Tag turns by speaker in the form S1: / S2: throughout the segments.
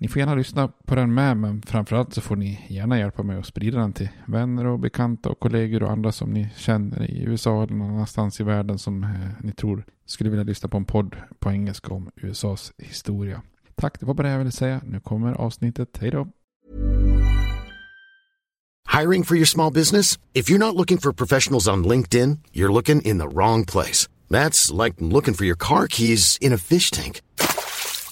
S1: Ni får gärna lyssna på den med, men framförallt så får ni gärna hjälpa mig att sprida den till vänner och bekanta och kollegor och andra som ni känner i USA eller någon annanstans i världen som eh, ni tror skulle vilja lyssna på en podd på engelska om USAs historia. Tack, det var bara det jag ville säga. Nu kommer avsnittet. Hej då!
S2: Hiring for your small business? If you're not looking for professionals on LinkedIn, you're looking in the wrong place. That's like looking for your car keys in a fish tank.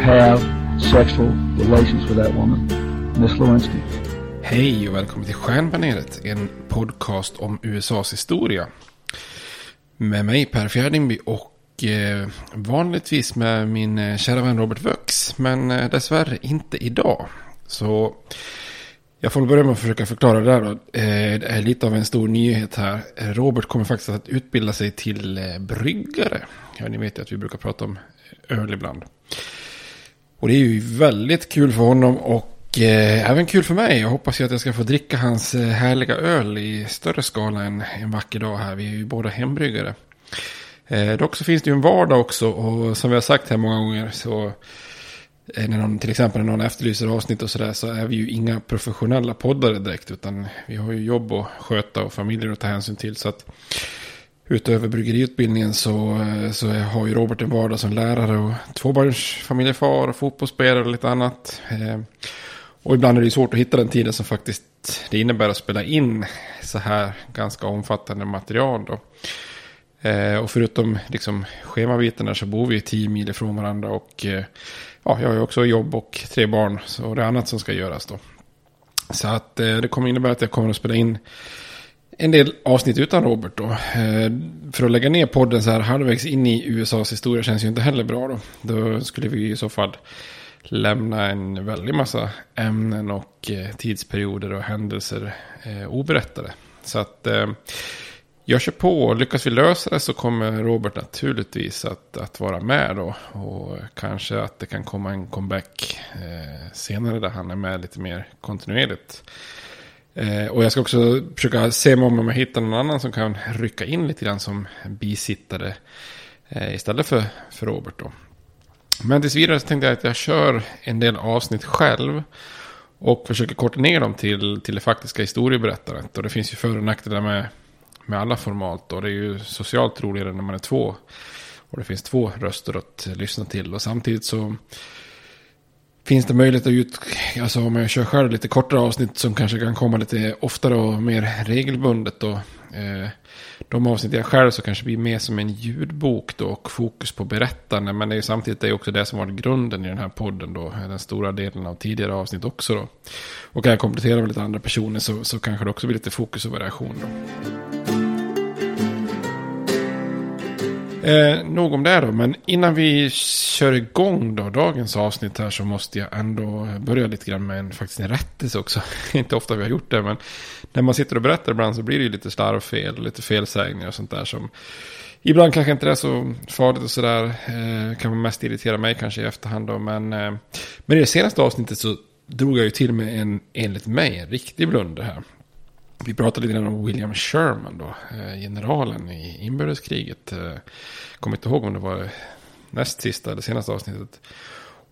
S3: have sexual relations with that woman, Miss Lewinsky.
S1: Hej och välkommen till Stjärnbaneret, en podcast om USAs historia. Med mig Per Fjärdingby och eh, vanligtvis med min eh, kära vän Robert Vux. Men eh, dessvärre inte idag. Så jag får börja med att försöka förklara det där då. Eh, det är lite av en stor nyhet här. Robert kommer faktiskt att utbilda sig till eh, bryggare. Ja, ni vet ju att vi brukar prata om öl ibland. Och det är ju väldigt kul för honom och eh, även kul för mig. Jag hoppas ju att jag ska få dricka hans eh, härliga öl i större skala än en vacker dag här. Vi är ju båda hembryggare. Eh, dock så finns det ju en vardag också och som vi har sagt här många gånger så eh, när någon, till exempel när någon efterlyser avsnitt och sådär så är vi ju inga professionella poddare direkt utan vi har ju jobb att sköta och familjer att ta hänsyn till så att utöver bryggeriutbildningen så, eh, så har ju Robert en vardag som lärare och tvåbarnsfamiljefar och fotbollsspelare och lite annat. Eh, och ibland är det svårt att hitta den tiden som faktiskt det innebär att spela in så här ganska omfattande material. Då. Eh, och förutom liksom schemabitarna så bor vi tio mil ifrån varandra och ja, jag har ju också jobb och tre barn så det är annat som ska göras då. Så att det kommer innebära att jag kommer att spela in en del avsnitt utan Robert då. Eh, för att lägga ner podden så här halvvägs in i USAs historia känns ju inte heller bra då. Då skulle vi i så fall lämna en väldig massa ämnen och eh, tidsperioder och händelser eh, oberättade. Så att jag kör på och lyckas vi lösa det så kommer Robert naturligtvis att, att vara med då. Och kanske att det kan komma en comeback senare där han är med lite mer kontinuerligt. Eh, och jag ska också försöka se om jag hittar någon annan som kan rycka in lite grann som bisittare eh, istället för, för Robert då. Men tills vidare så tänkte jag att jag kör en del avsnitt själv. Och försöker korta ner dem till, till det faktiska historieberättandet. Och det finns ju för och nackdelar med, med alla format. Och det är ju socialt roligare när man är två. Och det finns två röster att lyssna till. Och samtidigt så finns det möjlighet att ut, alltså om jag kör själv lite kortare avsnitt som kanske kan komma lite oftare och mer regelbundet då. Eh, de avsnitt jag själv så kanske blir mer som en ljudbok då och fokus på berättande. Men det är ju samtidigt det är också det som varit grunden i den här podden då. Den stora delen av tidigare avsnitt också då. Och kan jag komplettera med lite andra personer så, så kanske det också blir lite fokus och variation då. Eh, nog om det då, men innan vi kör igång då, dagens avsnitt här så måste jag ändå börja lite grann med en, faktiskt en rättelse också. Inte ofta vi har gjort det, men när man sitter och berättar ibland så blir det ju lite slarvfel, lite felsägningar och sånt där som ibland kanske inte är så farligt och sådär. Eh, kan man mest irritera mig kanske i efterhand då, men, eh, men i det senaste avsnittet så drog jag ju till med en, enligt mig, en riktig blunder här. Vi pratade lite om William Sherman då, eh, generalen i inbördeskriget. Eh, kommer inte ihåg om det var näst sista eller senaste avsnittet.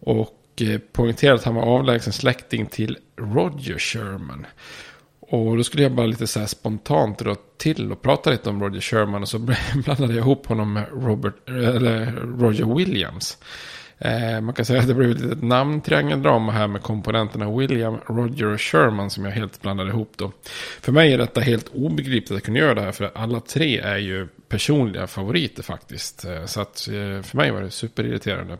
S1: Och eh, poängterade att han var avlägsen släkting till Roger Sherman. Och då skulle jag bara lite så här spontant dra till och prata lite om Roger Sherman. Och så blandade jag ihop honom med Robert, eller Roger Williams. Eh, man kan säga att det blev ett litet namntriangeldrama här med komponenterna William, Roger och Sherman som jag helt blandade ihop då. För mig är detta helt obegripligt att kunna göra det här för alla tre är ju personliga favoriter faktiskt. Eh, så att eh, för mig var det superirriterande.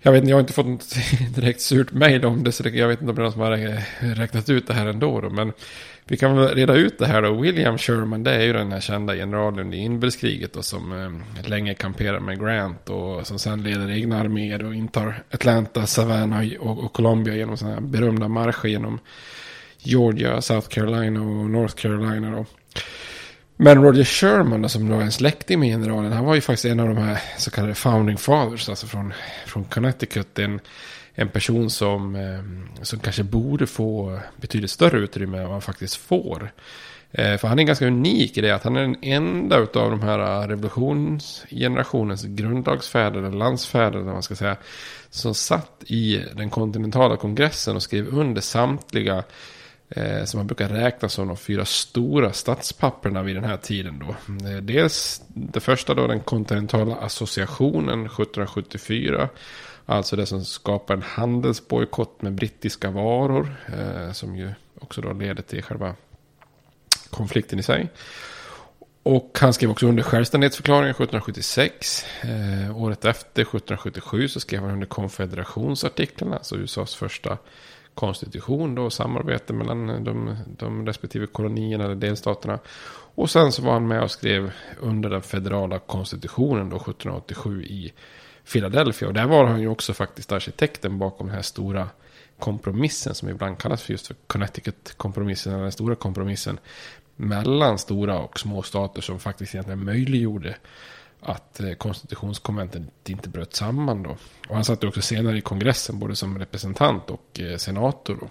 S1: Jag, vet, jag har inte fått något direkt surt mejl om det, så jag vet inte om det är någon som har räknat ut det här ändå. Då, men vi kan väl reda ut det här då. William Sherman, det är ju den här kända generalen i inbördeskriget och som eh, länge kamperar med Grant och som sen leder egna arméer och intar Atlanta, Savannah och, och Columbia genom sådana här berömda marscher genom Georgia, South Carolina och North Carolina då. Men Roger Sherman, som då är en släkting med generalen, han var ju faktiskt en av de här så kallade founding fathers, alltså från, från Connecticut. En, en person som, eh, som kanske borde få betydligt större utrymme än vad han faktiskt får. Eh, för han är ganska unik i det att han är den enda av de här revolutionsgenerationens grundlagsfäder, eller landsfäder, eller man ska säga, som satt i den kontinentala kongressen och skrev under samtliga eh, som man brukar räkna som de fyra stora statspapperna vid den här tiden. Då. Eh, dels det första då den kontinentala associationen 1774. Alltså det som skapar en handelsbojkott med brittiska varor. Eh, som ju också då leder till själva konflikten i sig. Och han skrev också under självständighetsförklaringen 1776. Eh, året efter, 1777, så skrev han under konfederationsartiklarna. Alltså USAs första konstitution då, samarbete mellan de, de respektive kolonierna eller delstaterna. Och sen så var han med och skrev under den federala konstitutionen då 1787 i Philadelphia. Och där var han ju också faktiskt arkitekten bakom den här stora kompromissen som ibland kallas för just för Connecticut-kompromissen, eller den stora kompromissen mellan stora och små stater som faktiskt egentligen möjliggjorde att eh, konstitutionskonventet inte bröt samman då. Och han satt också senare i kongressen både som representant och eh, senator då.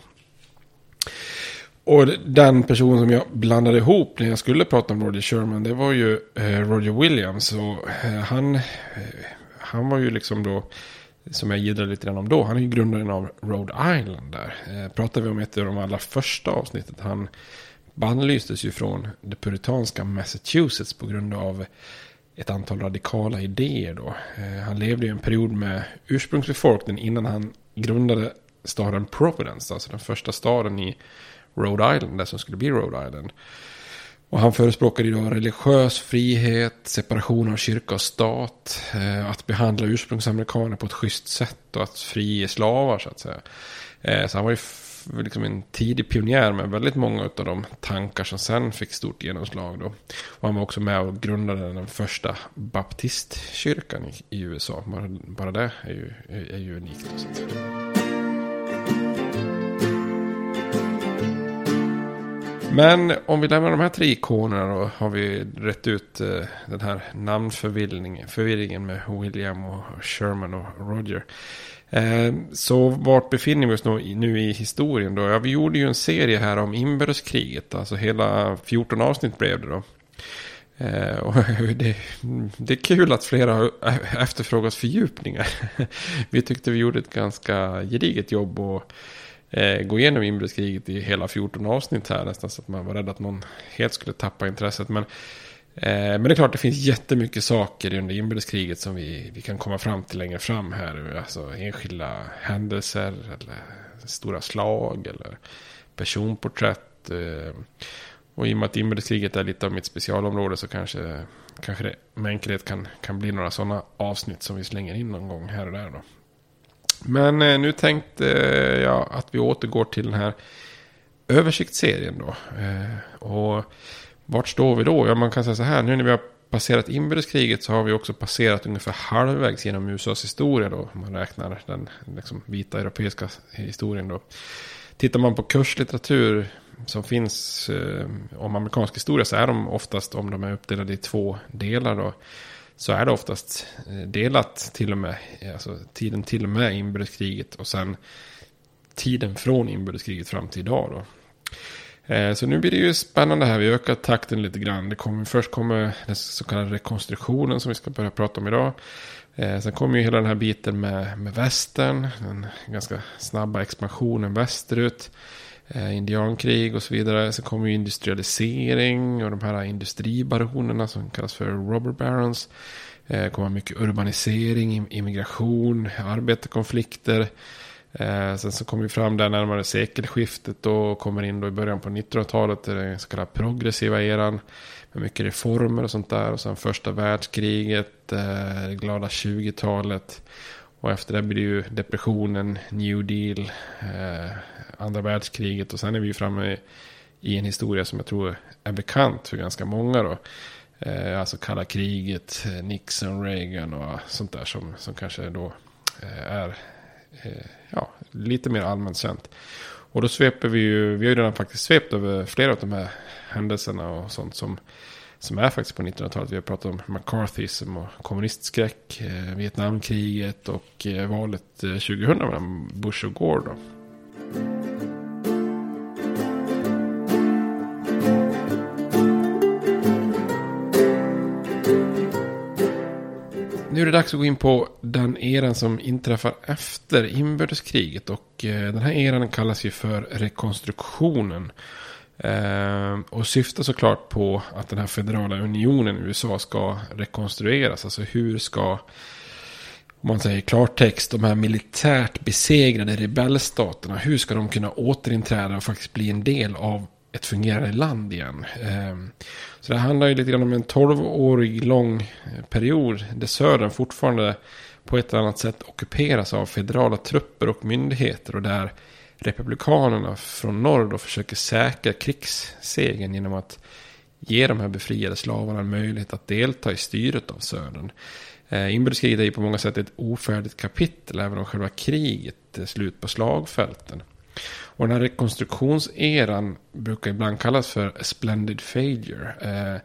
S1: Och den person som jag blandade ihop när jag skulle prata om Roger Sherman, det var ju eh, Roger Williams. Och han han var ju liksom då, som jag gillade lite grann om då, han är ju grundaren av Rhode Island där. Eh, pratar vi om ett av de allra första avsnittet. Han bannlystes ju från det puritanska Massachusetts på grund av ett antal radikala idéer då. Eh, han levde i en period med ursprungsbefolkning innan han grundade staden Providence, alltså den första staden i Rhode Island, där som skulle bli Rhode Island. Och han förespråkade idag religiös frihet, separation av kyrka och stat, eh, att behandla ursprungsamerikaner på ett schysst sätt och att frige slavar så att säga. Eh, så han var ju liksom en tidig pionjär med väldigt många av de tankar som sen fick stort genomslag. Då. Och han var också med och grundade den första baptistkyrkan i, i USA. Bara, bara det är ju, är, är ju unikt. Men om vi lämnar de här tre ikonerna då har vi rätt ut eh, den här namnförvirringen med William och Sherman och Roger. Eh, så vart befinner vi oss nu, i historien då? Ja, vi gjorde ju en serie här om inbördeskriget. Alltså hela 14 avsnitt blev det då. Eh, och det, det, är kul att flera har efterfrågat fördjupningar. vi tyckte vi gjorde ett ganska gediget jobb och eh, gå igenom inbördeskriget i hela 14 avsnitt här. Nästan så att man var rädd att någon helt skulle tappa intresset. Men, eh, men det är klart det finns jättemycket saker under inbördeskriget som vi, vi kan komma fram till längre fram här. Alltså enskilda händelser eller stora slag eller personporträtt. Eh, och i och med att inbördeskriget är lite av mitt specialområde så kanske, kanske det med enkelhet kan, kan bli några sådana avsnitt som vi slänger in någon gång här och där då. Men eh, nu tänkte eh, jag att vi återgår till den här översiktsserien då. Eh, och vart står vi då? Ja, man kan säga så här. Nu när vi har passerat inbördeskriget så har vi också passerat ungefär halvvägs genom USAs historia då. Om man räknar den liksom, vita europeiska historien då. Tittar man på kurslitteratur som finns eh, om amerikansk historia så är de oftast, om de är uppdelade i två delar då, så är det oftast eh, delat till och med, eh, alltså tiden till och med inbördeskriget och sen tiden från inbördeskriget fram till idag då. Eh, så nu blir det ju spännande här. Vi ökar takten lite grann. Det kommer, först kommer den så kallade rekonstruktionen som vi ska börja prata om idag. Sen kommer ju hela den här biten med, med västern. Den ganska snabba expansionen västerut Eh, indiankrig och så vidare. Sen kommer ju industrialisering och de här industribaronerna som kallas för robber barons. Eh, kommer mycket urbanisering, immigration, arbetarkonflikter. Eh, sen så kommer vi fram där närmare sekelskiftet och kommer in då i början på 1900-talet, den så kallade progressiva eran. Med mycket reformer och sånt där. Och sen första världskriget, eh, glada 20-talet. Och efter det blir det ju depressionen, New Deal, eh, andra världskriget och sen är vi ju framme i en historia som jag tror är bekant för ganska många då. Eh, alltså kalla kriget, eh, Nixon, Reagan och sånt där som, som kanske då eh, är eh, ja, lite mer allmänt känt. Och då sveper vi ju, vi har ju redan faktiskt svept över flera av de här händelserna och sånt som, som är faktiskt på 1900-talet. Vi har pratat om McCarthyism och kommunistskräck, eh, Vietnamkriget och eh, valet eh, 2000 mellan Bush och Gore då. Nu är det dags att gå in på den eran som inträffar efter inbördeskriget. Och eh, den här eran kallas ju för rekonstruktionen. Eh, och syftar såklart på att den här federala unionen i USA ska rekonstrueras. Alltså hur ska om man säger klartext, de här militärt besegrade rebellstaterna, hur ska de kunna återinträda och faktiskt bli en del av ett fungerande land igen? Eh, så det handlar ju lite grann om en tolvårig lång period där södern fortfarande på ett eller annat sätt ockuperas av federala trupper och myndigheter och där republikanerna från norr då försöker säkra krigssegern genom att ge de här befriade slavarna en möjlighet att delta i styret av södern. Eh, inbördeskriget är ju på många sätt ett ofärdigt kapitel, även om själva kriget är slut på slagfälten. Och den här rekonstruktionseran brukar ibland kallas för splendid failure. Eh,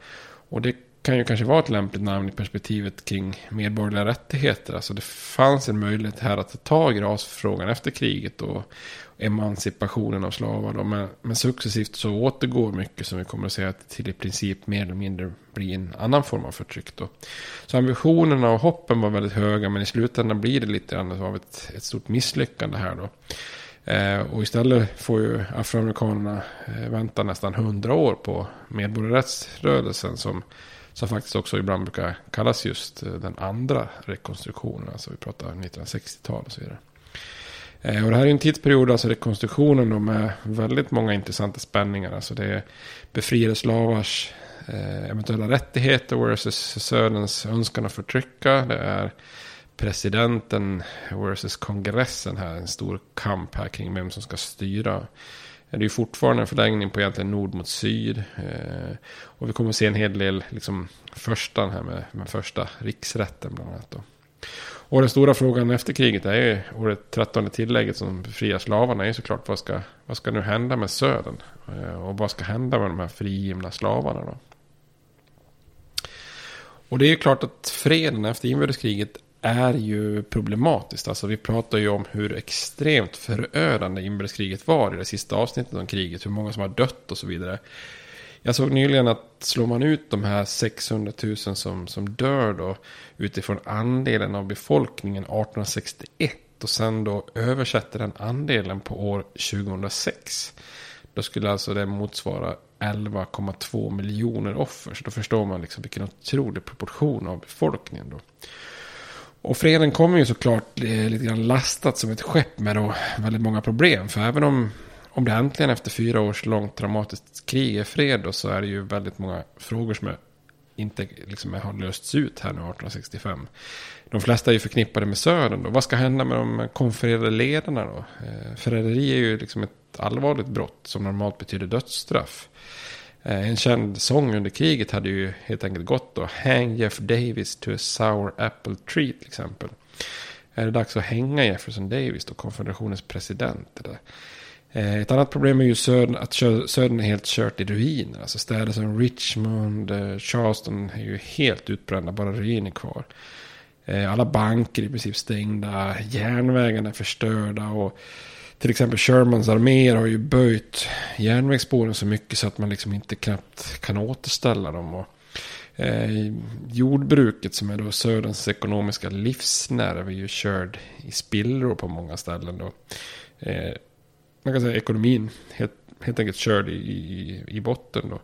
S1: och det kan ju kanske vara ett lämpligt namn i perspektivet kring medborgerliga rättigheter. Alltså det fanns en möjlighet här att ta tag i rasfrågan efter kriget och emancipationen av slavar. Då. Men, men successivt så återgår mycket som vi kommer att säga till i princip mer eller mindre blir en annan form av förtryck. Då. Så ambitionerna och hoppen var väldigt höga men i slutändan blir det lite grann av ett, ett stort misslyckande här då. Eh, och istället får ju afroamerikanerna eh, vänta nästan hundra år på medborgarrättsrörelsen som, som faktiskt också ibland brukar kallas just eh, den andra rekonstruktionen. Alltså vi pratar 1960-tal och så vidare. Eh, och det här är en tidsperiod, alltså rekonstruktionen då, med väldigt många intressanta spänningar. Alltså det är befriade slavars eh, eventuella rättigheter versus Söderns önskan att förtrycka. Det är presidenten versus kongressen här. En stor kamp här kring vem som ska styra. Är Det ju fortfarande en förlängning på egentligen nord mot syd. Eh, och vi kommer att se en hel del liksom, förstan här med, med första riksrätten bland annat. Då. Och den stora frågan efter kriget är ju, och det trettonde tillägget som befriar slavarna är ju såklart vad ska, vad ska nu hända med södern? Eh, och vad ska hända med de här frigivna slavarna då? Och det är ju klart att freden efter inbördeskriget är ju problematiskt. Alltså vi pratar ju om hur extremt förödande inbördeskriget var i det sista avsnittet om kriget. Hur många som har dött och så vidare. Jag såg nyligen att slår man ut de här 600 000 som, som dör då utifrån andelen av befolkningen 1861 och sen då översätter den andelen på år 2006. Då skulle alltså det motsvara 11,2 miljoner offer. Så då förstår man liksom vilken otrolig proportion av befolkningen då. Och freden kommer ju såklart eh, lite grann lastat som ett skepp med då väldigt många problem. För även om, om det äntligen efter fyra års långt dramatiskt krig är fred då, så är det ju väldigt många frågor som är, inte liksom har lösts ut här nu 1865. De flesta är ju förknippade med Södern då. Vad ska hända med de konfererade ledarna då? Eh, förräderi är ju liksom ett allvarligt brott som normalt betyder dödsstraff. Eh, en känd sång under kriget hade ju helt enkelt gått då. Hang Jeff Davis to a sour apple tree till exempel. Är det dags att hänga Jefferson Davis då, konfederationens president? Eller? Eh, ett annat problem är ju södern, att södern är helt kört i ruiner. Alltså städer som Richmond, eh, Charleston är ju helt utbrända, bara ruiner kvar. Alla banker är i princip stängda, järnvägarna är förstörda och till exempel Shermans arméer har ju böjt järnvägsspåren så mycket så att man liksom inte knappt kan återställa dem. Och, eh, jordbruket som är då Söderns ekonomiska livsnerv är ju körd i spillror på många ställen. Då. Eh, man kan säga ekonomin helt, helt enkelt körd i, i, i botten. Då.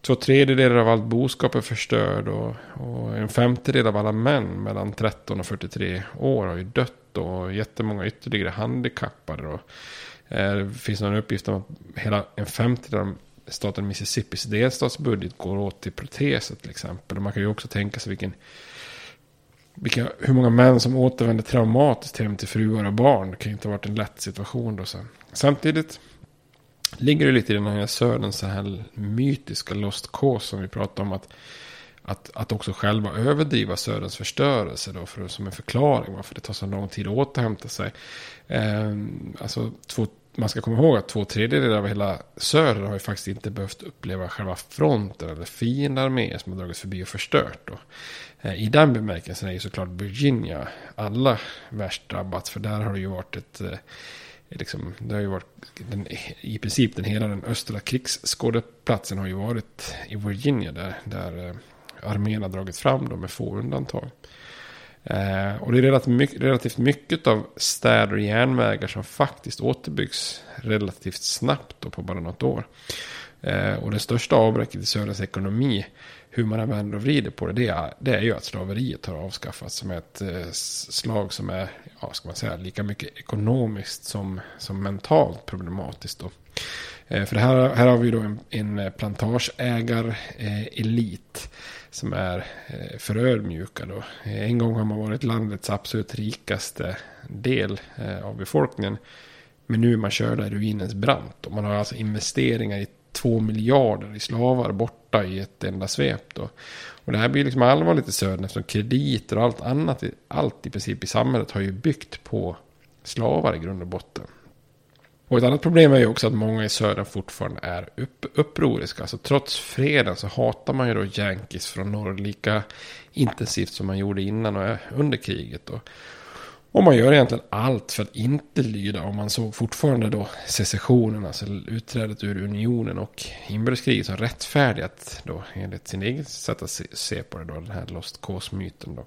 S1: Två tredjedelar av allt boskap är förstörd och, och en femtedel av alla män mellan 13 och 43 år har ju dött och jättemånga ytterligare handikappade. Och, eh, det finns någon uppgift om att hela en femtedel av staten Mississippis delstatsbudget går åt till proteser till exempel. Och man kan ju också tänka sig vilken, vilka, hur många män som återvänder traumatiskt hem till fruar och barn. Det kan ju inte ha varit en lätt situation då sen. Samtidigt ligger det lite i den här södern så här mytiska Lost Cause som vi pratade om. att att, att också själva överdriva Söderns förstörelse då för, som en förklaring varför det tar så lång tid att återhämta sig. Eh, alltså, två, man ska komma ihåg att två tredjedelar av hela Söder har ju faktiskt inte behövt uppleva själva fronten eller fiendearméer som har dragits förbi och förstört. Då. Eh, I den bemärkelsen är ju såklart Virginia alla värst drabbat för där har det ju varit ett eh, Liksom, det har ju varit den, i princip den hela den östra krigsskådeplatsen har ju varit i Virginia där, där eh, armén har dragit fram då med få undantag. Eh, och det är relativt mycket, relativt mycket av städer och järnvägar som faktiskt återbyggs relativt snabbt då på bara något år. Eh, och det största avbräcket i Söderns ekonomi, hur man än vänder och vrider på det, det är, det är ju att slaveriet har avskaffats som ett eh, slag som är, ja, ska man säga, lika mycket ekonomiskt som, som mentalt problematiskt. Då. Eh, för här, här har vi då en, en plantageägarelit eh, som är eh, förödmjukad. Då. En gång har man varit landets absolut rikaste del av befolkningen. Men nu är man körda i ruinens brant. Och man har alltså investeringar i två miljarder i slavar borta i ett enda svep. Då. Och det här blir liksom allvarligt i södern eftersom krediter och allt annat, allt i princip i samhället har ju byggt på slavar i grund och botten. Och ett annat problem är ju också att många i södern fortfarande är upp, upproriska. Alltså trots freden så hatar man ju då Yankees från norr lika intensivt som man gjorde innan och under kriget. Och, och man gör egentligen allt för att inte lyda. Och man såg fortfarande då secessionen, alltså utträdet ur unionen och inbördeskriget som rättfärdigat då enligt sin egen sätt att se, se på det då, den här Lost Cause-myten då.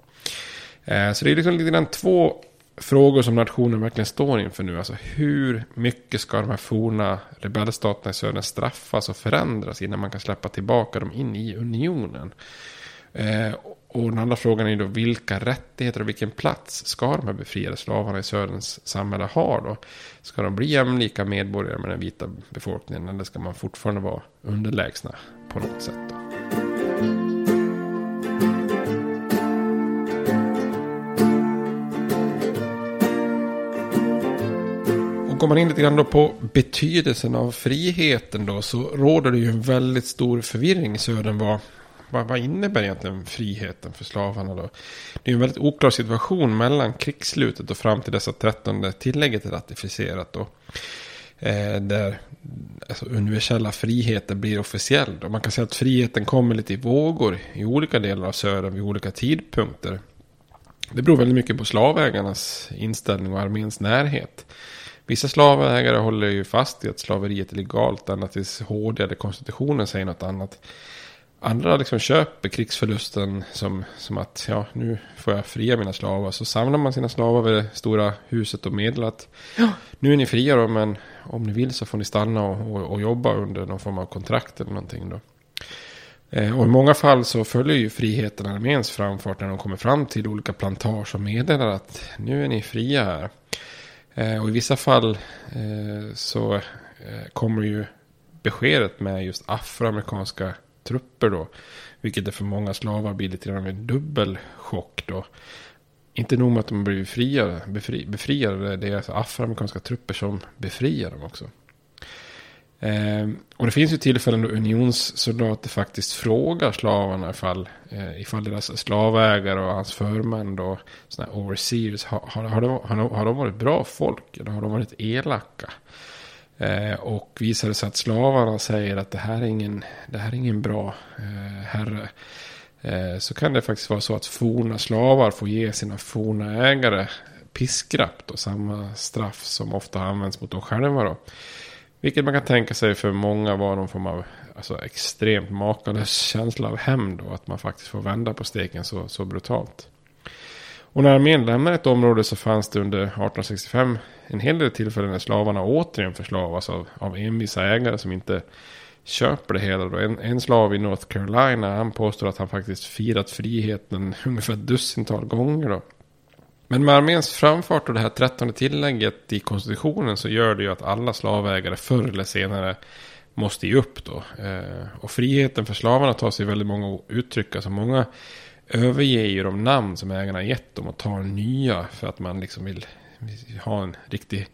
S1: Eh, så det är liksom lite grann två frågor som nationen verkligen står inför nu. Alltså hur mycket ska de här forna rebellstaterna i södern straffas och förändras innan man kan släppa tillbaka dem in i unionen? Eh, och den andra frågan är då vilka rättigheter och vilken plats ska de här befriade slavarna i söderns samhälle ha då? Ska de bli jämlika medborgare med den vita befolkningen eller ska man fortfarande vara underlägsna på något sätt? Då? Går man in lite grann då på betydelsen av friheten då så råder det ju en väldigt stor förvirring i södern vad, vad, vad innebär egentligen friheten för slavarna då? Det är en väldigt oklar situation mellan krigsslutet och fram till dess att trettonde tillägget är ratificerat. Då. Eh, där alltså, universella friheten blir officiell. Då. Man kan säga att friheten kommer lite i vågor i olika delar av södern vid olika tidpunkter. Det beror väldigt mycket på slavägarnas inställning och arméns närhet. Vissa slavägare håller ju fast i att slaveriet är legalt ända tills HD eller konstitutionen säger något annat. Andra liksom köper krigsförlusten som, som att ja, nu får jag fria mina slavar. Så samlar man sina slavar vid det stora huset och meddelar att ja. nu är ni fria då, men om ni vill så får ni stanna och, och, och jobba under någon form av kontrakt eller någonting då. Eh, och i många fall så följer ju friheten arméns framfart när de kommer fram till olika plantage och meddelar att nu är ni fria här. Eh, och i vissa fall eh, så eh, kommer ju beskedet med just afroamerikanska trupper då. Vilket är för många slavar blir lite grann av en dubbel chock då. Inte nog med att de har blivit befriade, befri, befriade det är alltså afroamerikanska trupper som befriar dem också. Eh, och det finns ju tillfällen då unionssoldater faktiskt frågar slavarna ifall, eh, ifall deras slavägare och hans förmän då, sådana här overseers, har, har, har, de, har, de, har de varit bra folk eller har de varit elaka? Eh, och visar det sig att slavarna säger att det här är ingen, det här är ingen bra eh, herre. Eh, så kan det faktiskt vara så att forna slavar får ge sina forna ägare piskrapp. Då, samma straff som ofta används mot dem själva. Då. Vilket man kan tänka sig för många var någon form av alltså, extremt makalös känsla av hämnd. Att man faktiskt får vända på steken så, så brutalt. Och när armén lämnade ett område så fanns det under 1865 en hel del tillfällen när slavarna återigen förslavas av, av envisa ägare som inte köper det hela. Då. En, en slav i North Carolina han påstår att han faktiskt firat friheten ungefär ett dussintal gånger. Då. Men med arméns framfart och det här trettonde tillägget i konstitutionen så gör det ju att alla slavägare förr eller senare måste ge upp då. Eh, och friheten för slavarna tar sig väldigt många uttryck. Alltså många överger ju de namn som ägarna gett dem och tar nya för att man liksom vill, ha en riktig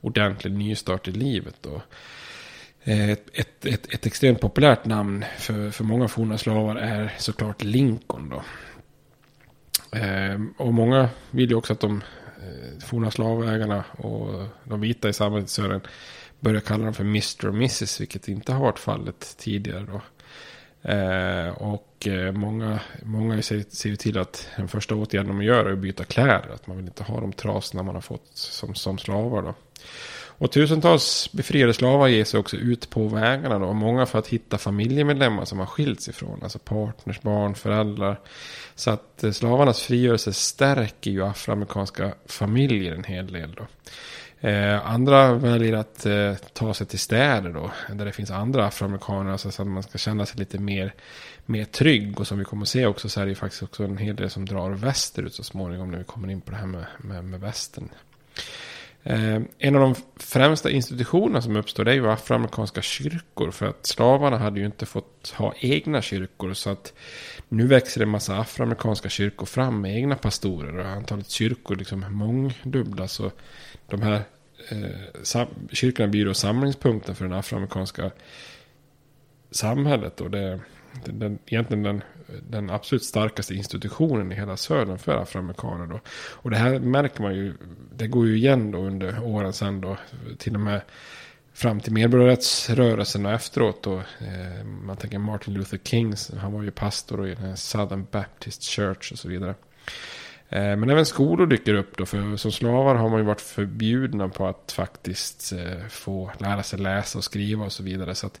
S1: ordentlig nystart i livet. Då. Eh, ett, ett, ett, ett, extremt populärt namn för, för många forna slavar är såklart Lincoln. Då. Eh, och många vill ju också att de eh, forna slavägarna och de vita i samhället i Sören börjar kalla dem för Mr och Mrs. Vilket inte har varit fallet tidigare. Då. Ehm, eh, och många, många ser, ser till att den första åtgärden de gör är att byta kläder. Att man vill inte ha de trasorna man har fått som, som slavar. Då. Och tusentals befriade slavar ger sig också ut på vägarna. Då. Många för att hitta familjemedlemmar som har skilts ifrån. Alltså partners, barn, föräldrar. Så att eh, slavarnas frigörelse stärker ju afroamerikanska familjer en hel del. Då. Eh, andra väljer att eh, ta sig till städer då. Där det finns andra afroamerikaner. Alltså, så att man ska känna sig lite mer, mer trygg. Och som vi kommer att se också så är det faktiskt också en hel del som drar västerut så småningom. När vi kommer in på det här med, med, med västern. Eh, en av de främsta institutionerna som uppstår det är ju afroamerikanska kyrkor. För att slavarna hade ju inte fått ha egna kyrkor. Så att nu växer det en massa afroamerikanska kyrkor fram med egna pastorer. Och antalet kyrkor liksom mångdubblas. Och de här eh, kyrkorna blir då samlingspunkten för den afroamerikanska samhället. Och det, det, den, egentligen den, den absolut starkaste institutionen i hela södern för afroamerikaner. Då. Och det här märker man ju, det går ju igen då under åren sen då, till och med fram till medborgarrättsrörelsen och efteråt. Då, eh, man tänker Martin Luther King, han var ju pastor i den Southern Baptist Church och så vidare. Eh, men även skolor dyker upp då, för som slavar har man ju varit förbjudna på att faktiskt eh, få lära sig läsa och skriva och så vidare. Så att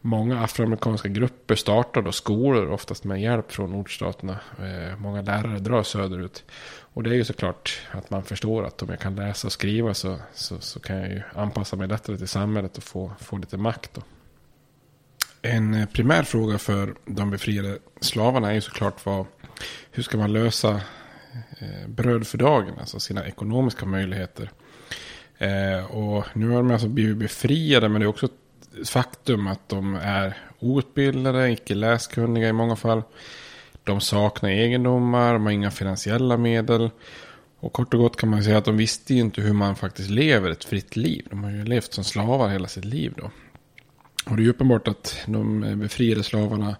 S1: många afroamerikanska grupper startar då skolor, oftast med hjälp från nordstaterna. Eh, många lärare drar söderut. Och det är ju såklart att man förstår att om jag kan läsa och skriva så, så, så kan jag ju anpassa mig lättare till samhället och få, få lite makt. Då. En primär fråga för de befriade slavarna är ju såklart vad, hur ska man lösa eh, bröd för dagen, alltså sina ekonomiska möjligheter. Eh, och nu har de alltså blivit befriade, men det är också faktum att de är outbildade, icke läskunniga i många fall. De saknar egendomar, de har inga finansiella medel. Och kort och gott kan man säga att de visste ju inte hur man faktiskt lever ett fritt liv. De har ju levt som slavar hela sitt liv då. Och det är ju uppenbart att de befriade slavarna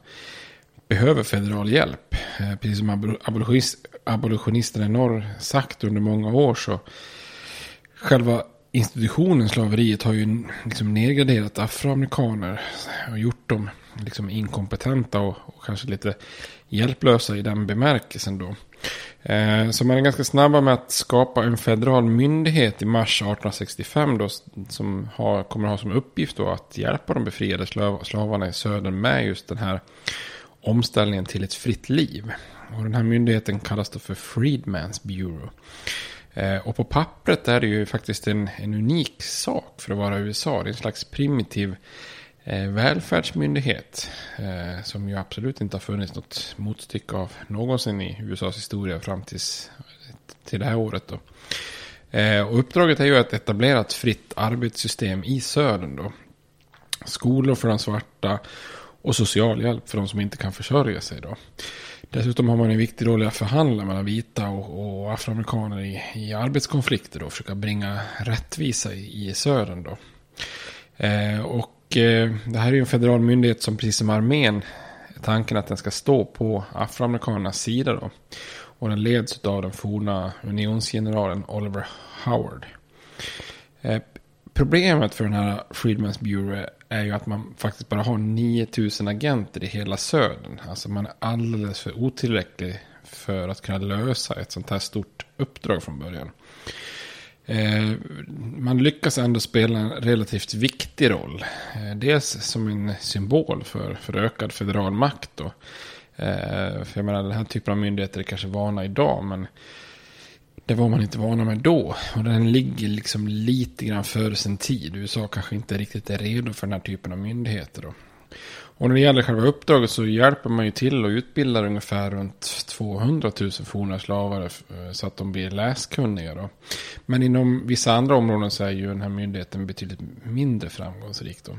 S1: behöver federal hjälp. Eh, precis som abolitionisterna i norr sagt under många år så själva institutionen slaveriet har ju liksom nedgraderat afroamerikaner och gjort dem liksom inkompetenta och, och kanske lite hjälplösa i den bemärkelsen då. Eh, så man är ganska snabba med att skapa en federal myndighet i mars 1865 då, som har, kommer ha som uppgift då att hjälpa de befriade slav, slavarna i söder med just den här omställningen till ett fritt liv. Och den här myndigheten kallas då för Freedman's Bureau. Eh, och på pappret är det ju faktiskt en, en unik sak för att vara USA. Det är en slags primitiv eh, välfärdsmyndighet. Eh, som ju absolut inte har funnits något motstycke av någonsin i USAs historia fram tills, till det här året. Då. Eh, och uppdraget är ju att etablera ett fritt arbetssystem i södern. Då. Skolor för de svarta och socialhjälp för de som inte kan försörja sig. Då. Dessutom har man en viktig roll i att förhandla mellan vita och, och afroamerikaner i, i arbetskonflikter och försöka bringa rättvisa i, i södern. Då. Eh, och eh, det här är ju en federal myndighet som precis som armén tanken att den ska stå på afroamerikanernas sida. Då. Och den leds av den forna unionsgeneralen Oliver Howard. Eh, problemet för den här Freedman's Bureau är ju att man faktiskt bara har 9000 agenter i hela södern. Alltså man är alldeles för otillräcklig för att kunna lösa ett sånt här stort uppdrag från början. Eh, man lyckas ändå spela en relativt viktig roll. Eh, dels som en symbol för, för ökad federal makt. Då. Eh, för jag menar, den här typen av myndigheter är kanske vana idag, men det var man inte vana med då. Och den ligger liksom lite grann före sin tid. USA kanske inte riktigt är redo för den här typen av myndigheter. Då. Och när det gäller själva uppdraget så hjälper man ju till och utbildar ungefär runt 200 000 forna slavare så att de blir läskunniga. Då. Men inom vissa andra områden så är ju den här myndigheten betydligt mindre framgångsrik. Då.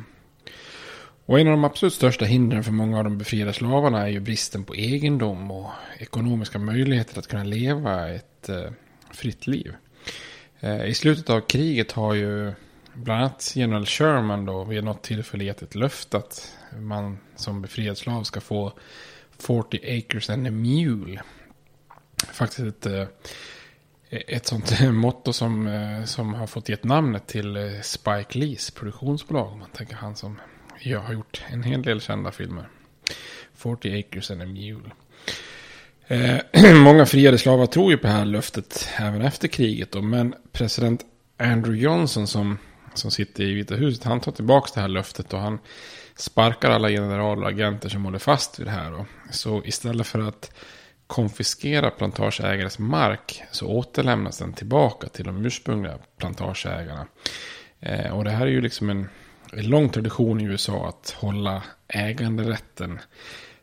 S1: Och en av de absolut största hindren för många av de befriade slavarna är ju bristen på egendom och ekonomiska möjligheter att kunna leva ett eh, fritt liv. Eh, I slutet av kriget har ju bland annat general Sherman då vid något tillfälle gett ett löfte att man som befriad slav ska få 40 acres and a mule. Faktiskt ett, eh, ett sånt motto som, eh, som har fått gett namnet till Spike Lees produktionsbolag. Man tänker han som jag har gjort en hel del kända filmer. 40 acres and a mule. Eh, många friade slavar tror ju på det här löftet även efter kriget. Då, men president Andrew Johnson som, som sitter i Vita huset, han tar tillbaka det här löftet och han sparkar alla generaler och agenter som håller fast vid det här. Då. Så istället för att konfiskera plantageägares mark så återlämnas den tillbaka till de ursprungliga plantageägarna. Eh, och det här är ju liksom en, en lång tradition i USA att hålla äganderätten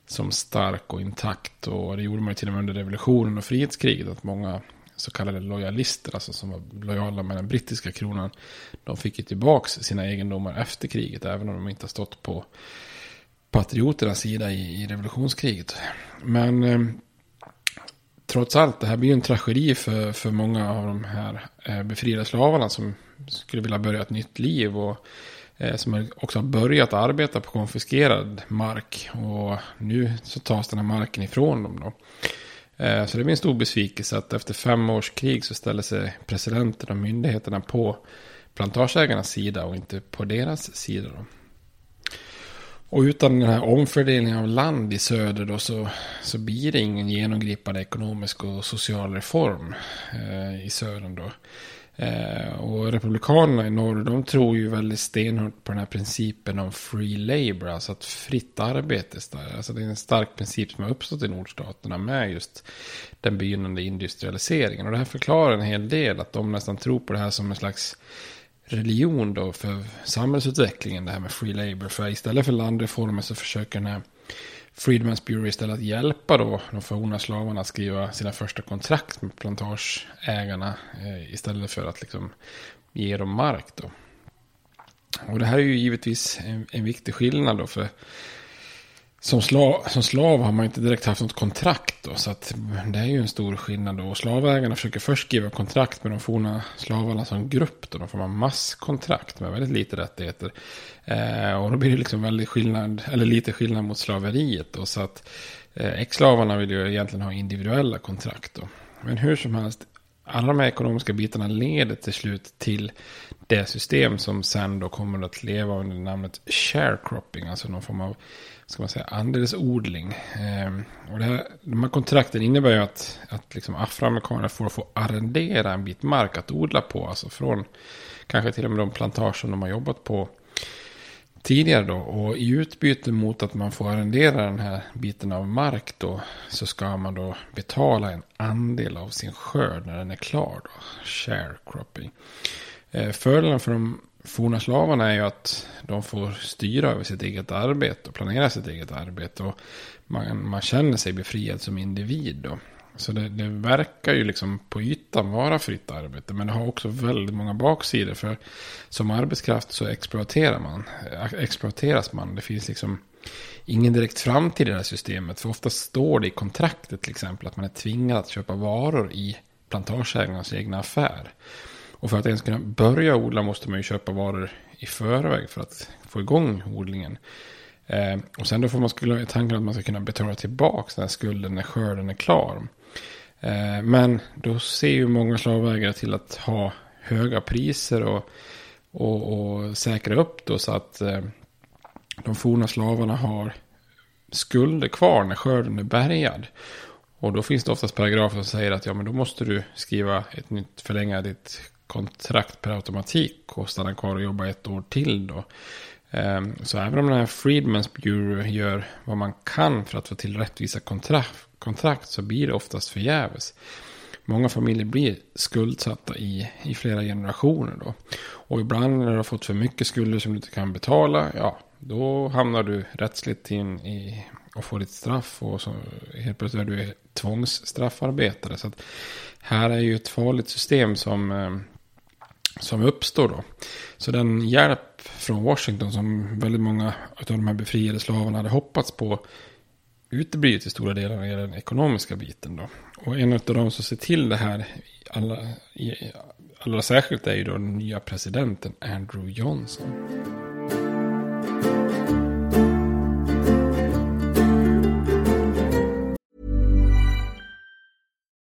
S1: som stark och intakt. Och det gjorde man ju till och med under revolutionen och frihetskriget. Att många så kallade lojalister, alltså som var lojala med den brittiska kronan, de fick ju tillbaka sina egendomar efter kriget, även om de inte har stått på patrioternas sida i, i revolutionskriget. Men eh, trots allt, det här blir ju en tragedi för, för många av de här eh, befriade slavarna som skulle vilja börja ett nytt liv. och Eh, som också har börjat arbeta på konfiskerad mark. Och nu så tas den här marken ifrån dem då. Eh, så det blir en stor besvikelse att efter fem års krig så ställer sig presidenten och myndigheterna på plantageägarnas sida och inte på deras sida. Då. Och utan den här omfördelningen av land i söder då så, så blir det ingen genomgripande ekonomisk och social reform eh, i södern då. Eh, och republikanerna i norr, de tror ju väldigt stenhårt på den här principen om free labor, alltså att fritt arbete. Alltså det är en stark princip som har uppstått i nordstaterna med just den begynnande industrialiseringen. Och det här förklarar en hel del, att de nästan tror på det här som en slags religion då för samhällsutvecklingen, det här med free labor. För istället för landreformer så försöker den här Freedman's Bureau istället att hjälpa då de forna slavarna att skriva sina första kontrakt med plantageägarna eh, istället för att liksom ge dem mark då. Och det här är ju givetvis en, en viktig skillnad då för som, slav, som slav har man inte direkt haft något kontrakt då, så att det är ju en stor skillnad då. Och slavägarna försöker först skriva kontrakt med de forna slavarna som grupp då. De får man masskontrakt med väldigt lite rättigheter. Eh, och då blir det liksom väldigt skillnad, eller lite skillnad mot slaveriet då. Så att eh, ex-slavarna vill ju egentligen ha individuella kontrakt då. Men hur som helst, alla de här ekonomiska bitarna leder till slut till det system som sen då kommer att leva under namnet sharecropping, alltså någon form av ska man säga, andelsodling. Eh, och det här, de här kontrakten innebär ju att, att liksom afroamerikaner får få arrendera en bit mark att odla på, alltså från kanske till och med de plantager som de har jobbat på tidigare då. Och i utbyte mot att man får arrendera den här biten av mark då. Så ska man då betala en andel av sin skörd när den är klar då. Sharecropping. Fördelarna fördelen för de forna slavarna är ju att de får styra över sitt eget arbete och planera sitt eget arbete. Och man, man känner sig befriad som individ då. Så det, det, verkar ju liksom på ytan vara fritt arbete. Men det har också väldigt många baksidor. För som arbetskraft så exploaterar man, eh, exploateras man. Det finns liksom ingen direkt framtid i det här systemet. För ofta står det i kontraktet till exempel att man är tvingad att köpa varor i plantageägarnas egna affär. Och för att ens kunna börja odla måste man ju köpa varor i förväg för att få igång odlingen. Eh, och sen då får man skulle tanken att man ska kunna betala tillbaka den här skulden när skörden är klar. Eh, men då ser ju många slavägare till att ha höga priser och, och, och säkra upp då så att eh, de forna slavarna har skulder kvar när skörden är bärgad. Och då finns det oftast paragrafer som säger att ja men då måste du skriva ett nytt förlänga ditt kontrakt per automatik och stanna kvar och jobba ett år till då. Ehm, så även om den här Freedmans Bureau gör vad man kan för att få till rättvisa kontrakt, kontrakt så blir det oftast förgäves. Många familjer blir skuldsatta i, i flera generationer då. Och ibland när du har fått för mycket skulder som du inte kan betala, ja, då hamnar du rättsligt in i och får ditt straff och så helt plötsligt är du tvångsstraffarbetare. Så att här är ju ett farligt system som ehm, som uppstår då. Så den hjälp från Washington som väldigt många av de här befriade slavarna hade hoppats på uteblir till stora delar när det gäller den ekonomiska biten då. Och en av de som ser till det här alla, allra särskilt är ju då den nya presidenten Andrew Johnson.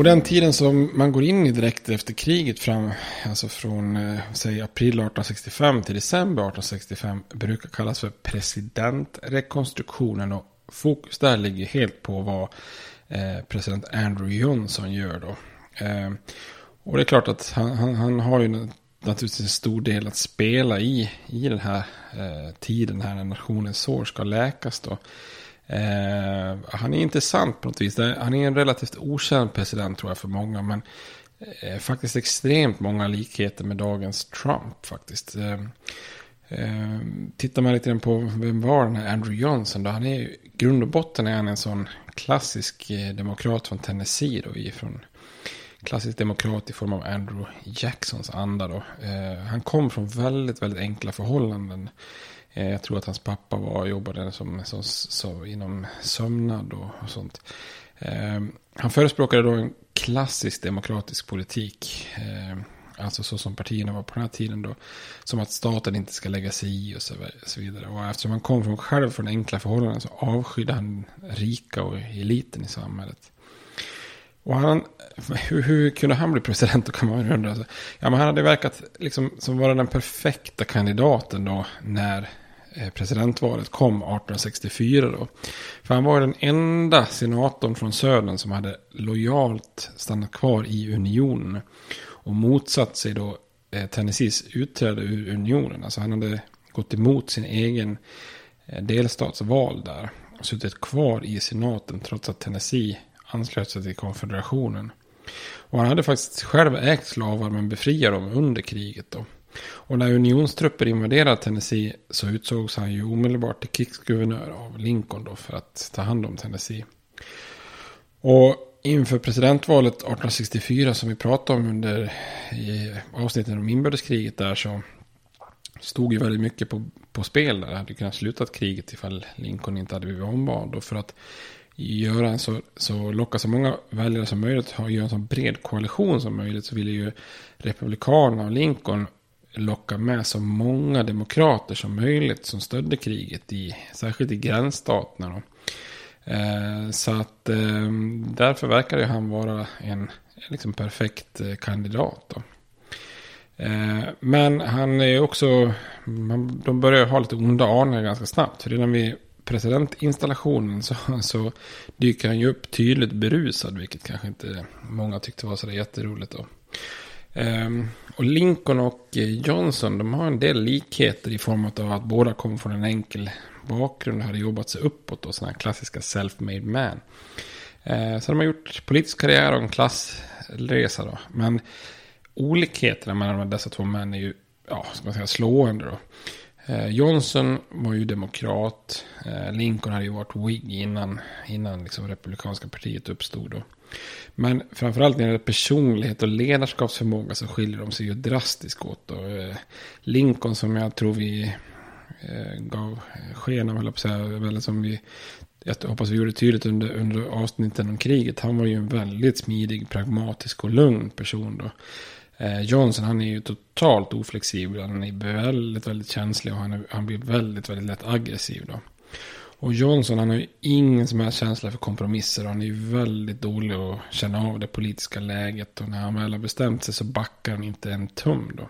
S1: Och den tiden som man går in i direkt efter kriget fram, alltså från eh, säg april 1865 till december 1865 brukar kallas för presidentrekonstruktionen och fokus där ligger helt på vad eh, president Andrew Johnson gör då. Eh, och det är klart att han, han, han, har ju naturligtvis en stor del att spela i, i den här eh, tiden här när nationens sår ska läkas då. Eh, han är intressant på något vis. Han är en relativt okänd president tror jag för många. Men eh, faktiskt extremt många likheter med dagens Trump faktiskt. Eh, eh tittar man lite på vem var den här Andrew Johnson då. Han är i grund och botten är han en sån klassisk eh, demokrat från Tennessee då. Ifrån klassisk demokrat i form av Andrew Jacksons anda då. Eh, han kom från väldigt, väldigt enkla förhållanden. Eh, jag tror att hans pappa var, jobbade som, som, som inom sömnad och, och sånt. Eh, han förespråkade då en klassisk demokratisk politik. Eh, Alltså så som partierna var på den här tiden då. Som att staten inte ska lägga sig i och så, vidare. Och eftersom han kom från, själv från enkla förhållanden så avskydde han rika och eliten i samhället. Och han, hur, hur kunde han bli president då kan man undra. Alltså, ja, men han hade verkat liksom som vara den perfekta kandidaten då när Eh, presidentvalet kom 1864 då. För han var den enda senatorn från södern som hade lojalt stannat kvar i unionen. Och motsatt sig då eh, Tennessees utträde ur unionen. Alltså han hade gått emot sin egen eh, delstatsval där. Och suttit kvar i senaten trots att Tennessee anslöt sig till konfederationen. Och han hade faktiskt själv ägt slavar men befriade dem under kriget då. Och när unionstrupper invaderade Tennessee så utsågs han ju omedelbart till krigsguvernör av Lincoln då för att ta hand om Tennessee. Och inför presidentvalet 1864 som vi pratade om under i avsnittet om inbördeskriget där så stod ju väldigt mycket på, på spel där. Det hade kunnat slutat kriget ifall Lincoln inte hade blivit omvald. Och för att göra en så, så locka så många väljare som möjligt och göra en så bred koalition som möjligt så ville ju Republikanerna och Lincoln locka med så många demokrater som möjligt som stödde kriget, i, särskilt i gränsstaterna. Då. Eh, så att eh, därför verkar ju han vara en liksom perfekt eh, kandidat. Då. Eh, men han är också, man, de börjar ha lite onda aningar ganska snabbt. För redan vid presidentinstallationen så, så dyker han ju upp tydligt berusad. Vilket kanske inte många tyckte var så jätteroligt då. Eh, och Lincoln och eh, Johnson de har en del likheter i form av att båda kom från en enkel bakgrund och hade jobbat sig uppåt. Och sådana här klassiska self-made man. Eh, så de har gjort politisk karriär och en klassresa då. Men olikheterna mellan dessa två män är ju ja, ska man säga, slående då. Eh, Johnson var ju demokrat. Lincoln hade ju varit Whig innan, innan liksom republikanska partiet uppstod. Då. Men framförallt när det gäller personlighet och ledarskapsförmåga så skiljer de sig ju drastiskt åt. Och, Eh, Lincoln som jag tror vi eh, gav sken av, eller på som vi jag hoppas vi gjorde tydligt under, under avsnitten om kriget. Han var ju en väldigt smidig, pragmatisk och lugn person då. Eh, Johnson han är ju totalt oflexibel. Han är väldigt, väldigt känslig och han, är, han blir väldigt, väldigt lätt aggressiv då. Och Johnson han har ju ingen som helst känsla för kompromisser. Han är ju väldigt dålig att känna av det politiska läget. Och när han väl har bestämt sig så backar han inte en tum då.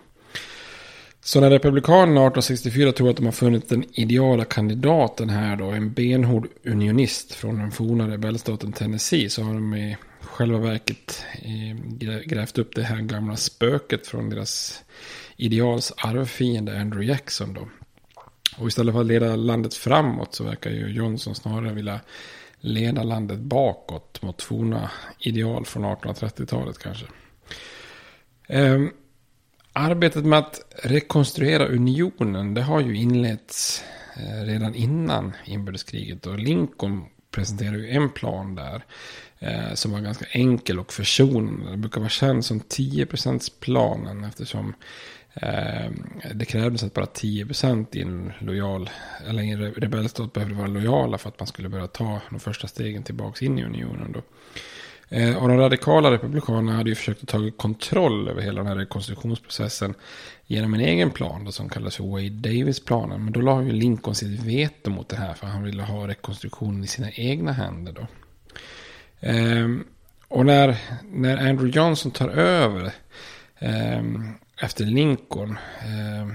S1: Så när Republikanerna 1864 tror att de har funnit den ideala kandidaten här då, en benhård unionist från den forna rebellstaten Tennessee, så har de i själva verket eh, grävt upp det här gamla spöket från deras ideals arvfiende Andrew Jackson då. Och istället för att leda landet framåt så verkar ju Johnson snarare vilja leda landet bakåt mot forna ideal från 1830-talet kanske. Um, arbetet med att rekonstruera unionen det har ju inletts eh, redan innan inbördeskriget och Lincoln presenterar ju en plan där. Eh, som var ganska enkel och försonande. Det brukar vara känd som 10%-planen eftersom Ehm, det krävdes att bara 10% i en lojal, eller en rebellstat behövde vara lojala för att man skulle börja ta de första stegen tillbaka in i unionen. Då. Ehm, och de radikala republikanerna hade ju försökt att ta kontroll över hela den här rekonstruktionsprocessen genom en egen plan då, som kallas för Wade Davis-planen. Men då la ju Lincoln sitt veto mot det här för han ville ha rekonstruktionen i sina egna händer. Då. Ehm, och när, när Andrew Johnson tar över um, efter Lincoln eh,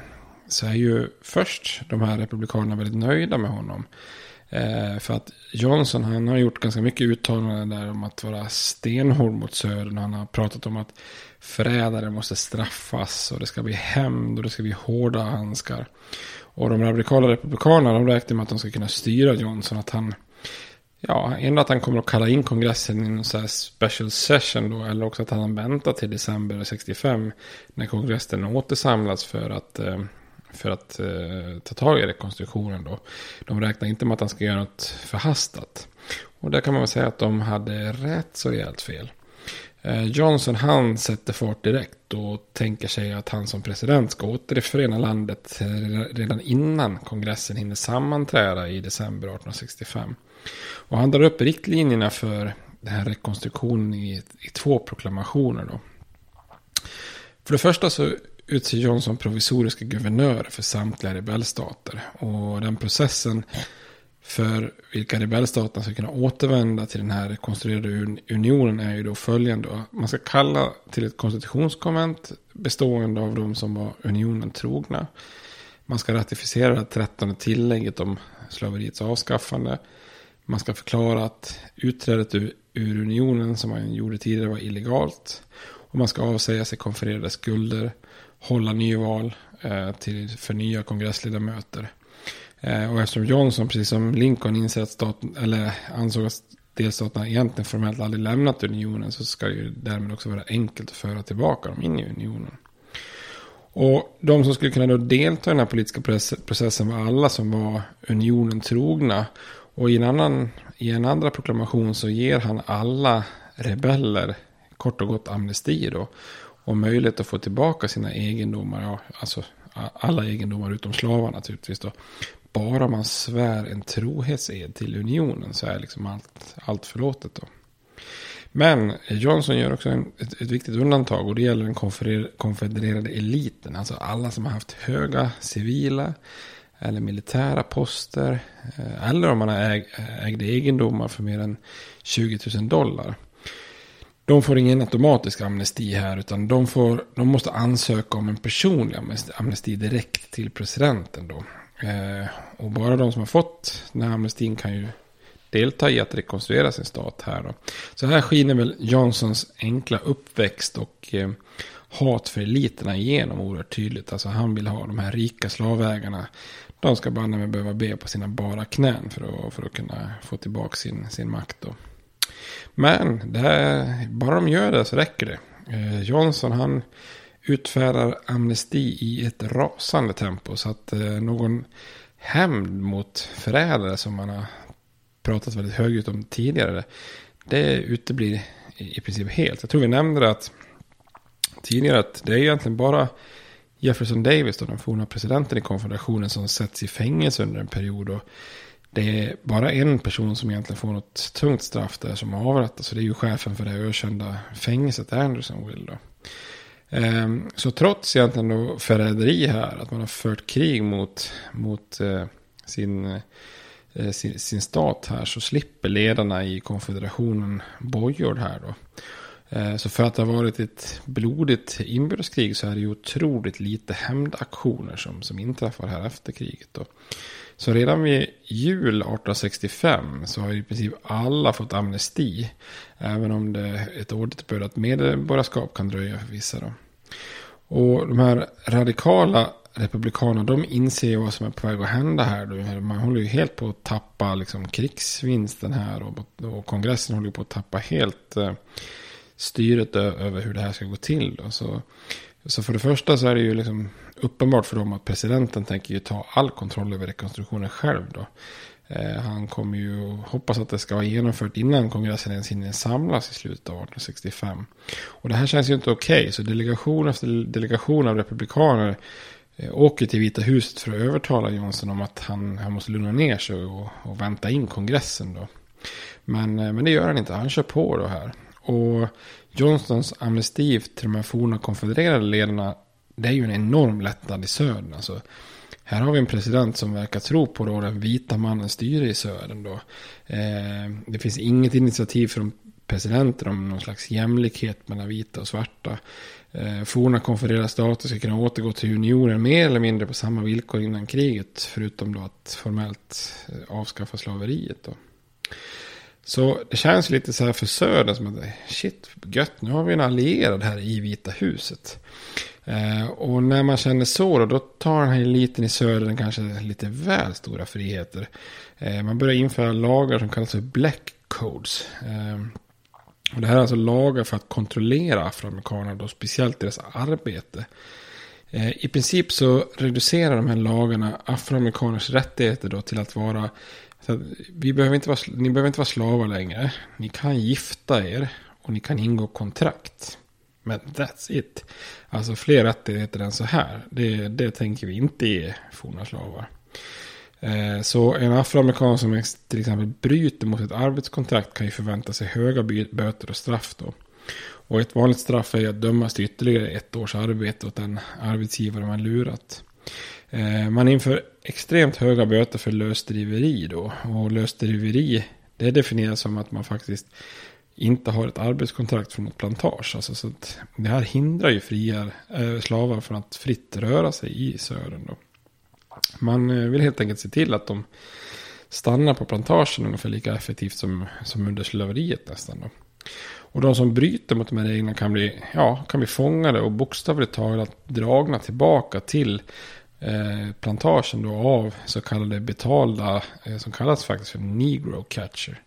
S1: så är ju först de här republikanerna väldigt nöjda med honom. Eh, för att Johnson han har gjort ganska mycket uttalanden där om att vara stenhård mot södern. Han har pratat om att förrädare måste straffas och det ska bli hämnd och det ska bli hårda handskar. Och de radikala republikanerna de räknar med att de ska kunna styra Johnson. Att han Ja, ändå att han kommer att kalla in kongressen i någon så här special session då. Eller också att han väntar till december 65. När kongressen återsamlas för att, eh, för att uh, ta tag i rekonstruktionen då. De räknar inte med att han ska göra något förhastat. Och där kan man väl säga att de hade rätt så rejält fel. Eh, Johnson han sätter fart direkt och tänker sig att han som president ska återförena landet redan innan kongressen hinner sammanträda i december 1865. Och han drar upp riktlinjerna för den här rekonstruktionen i, i två proklamationer. Då. För det första så utser Johnson provisoriska guvernörer för samtliga rebellstater. Och den processen för vilka rebellstaterna ska kunna återvända till den här rekonstruerade unionen är ju då följande. Man ska kalla till ett konstitutionskonvent bestående av de som var unionen trogna. Man ska ratificera det trettonde tillägget om slaveriets avskaffande. Man ska förklara att utträdet ur, ur unionen som man gjorde tidigare var illegalt. Och man ska avsäga sig konfererade skulder, hålla nyval eh, till, för nya kongressledamöter. Eh, och eftersom Johnson, precis som Lincoln, inser att staten, eller ansåg att delstaterna egentligen formellt aldrig lämnat unionen så ska det ju därmed också vara enkelt att föra tillbaka dem in i unionen. Och de som skulle kunna då delta i den här politiska processen var alla som var unionen trogna. Och i en, annan, i en andra proklamation så ger han alla rebeller kort och gott amnesti då. Och möjlighet att få tillbaka sina egendomar, ja, alltså alla egendomar utom slavar naturligtvis då. Bara man svär en trohetsed till unionen så är liksom allt, allt förlåtet då. Men Johnson gör också en, ett, ett, viktigt undantag och det gäller den konfedererade eliten. Alltså alla som har haft höga civila eller militära poster. Eh, eller om man har äg, ägde egendomar för mer än 20 000 dollar. De får ingen automatisk amnesti här utan de, får, de måste ansöka om en personlig amnesti direkt till presidenten då. Eh, och bara de som har fått den här amnestin kan ju delta i att rekonstruera sin stat här. Då. Så här skiner väl Johnsons enkla uppväxt och eh, hat för eliterna igenom oerhört tydligt. Alltså han vill ha de här rika slavägarna. De ska banne mig behöva be på sina bara knän för att, för att kunna få tillbaka sin, sin makt. Då. Men det här, bara de gör det så räcker det. Eh, Johnson han utfärdar amnesti i ett rasande tempo. Så att eh, någon hämnd mot förrädare som man har pratat väldigt högljutt om tidigare. Det uteblir i princip helt. Jag tror vi nämnde att tidigare att det är egentligen bara Jefferson Davis, då, den forna presidenten i konfederationen, som sätts i fängelse under en period. Och det är bara en person som egentligen får något tungt straff där som avrättas. Så det är ju chefen för det ökända fängelset Andersonville. Då. Ehm, så trots egentligen då förräderi här, att man har fört krig mot, mot eh, sin Eh, sin, sin stat här så slipper ledarna i konfederationen bojor här då. Eh, så för att det har varit ett blodigt inbördeskrig så är det ju otroligt lite hämndaktioner som, som inträffar här efter kriget. Då. Så redan vid jul 1865 så har i princip alla fått amnesti. Även om det är ett återbördat medborgarskap kan dröja för vissa. Då. Och de här radikala Republikanerna, de inser ju vad som är på väg att hända här. Man håller ju helt på att tappa liksom, krigsvinsten här. Och, och kongressen håller på att tappa helt eh, styret över hur det här ska gå till. Då. Så, så för det första så är det ju liksom uppenbart för dem att presidenten tänker ju ta all kontroll över rekonstruktionen själv. Då. Eh, han kommer ju hoppas att det ska vara genomfört innan kongressen ens hinner samlas i slutet av 1865. Och det här känns ju inte okej. Okay, så delegation efter delegation av republikaner eh, åker till Vita huset för att övertala Johnson om att han, han måste lugna ner sig och, och vänta in kongressen. Då. Men, eh, men det gör han inte, han kör på då här. Och Johnstons amnesti till de här forna konfedererade ledarna, det är ju en enorm lättnad i södern. Alltså, här har vi en president som verkar tro på då den vita mannens styre i södern. Då. Eh, det finns inget initiativ från presidenten om någon slags jämlikhet mellan vita och svarta eh, forna konfedererade stater ska kunna återgå till unionen mer eller mindre på samma villkor innan kriget. Förutom då att formellt eh, avskaffa slaveriet. Då. Så det känns lite så här för södern som att shit, gött, nu har vi en allierad här i Vita huset. Eh, och när man känner så då, då tar den här eliten i södern kanske lite väl stora friheter. Eh, man börjar införa lagar som kallas för black codes. Eh, och det här är alltså lagar för att kontrollera afroamerikanerna, då speciellt deras arbete. Eh, I princip så reducerar de här lagarna afroamerikaners rättigheter då till att vara så vi behöver inte vara, ni behöver inte vara slavar längre. Ni kan gifta er och ni kan ingå kontrakt. Men that's it. Alltså fler rättigheter än så här. Det, det tänker vi inte ge forna slavar. Eh, så en afroamerikan som till exempel bryter mot ett arbetskontrakt kan ju förvänta sig höga böter och straff då. Och ett vanligt straff är att dömas till ytterligare ett års arbete åt den arbetsgivare man lurat. Eh, man inför extremt höga böter för lösdriveri då. Och lösdriveri det definieras som att man faktiskt inte har ett arbetskontrakt från ett plantage. Alltså, så att det här hindrar ju fria äh, slavar från att fritt röra sig i södern. Då. Man eh, vill helt enkelt se till att de stannar på plantagen ungefär lika effektivt som, som under slaveriet nästan. Då. Och de som bryter mot de här reglerna kan bli, ja, kan bli fångade och bokstavligt talat dragna tillbaka till eh, plantagen då av så kallade betalda, eh, som kallas faktiskt för negro catcher.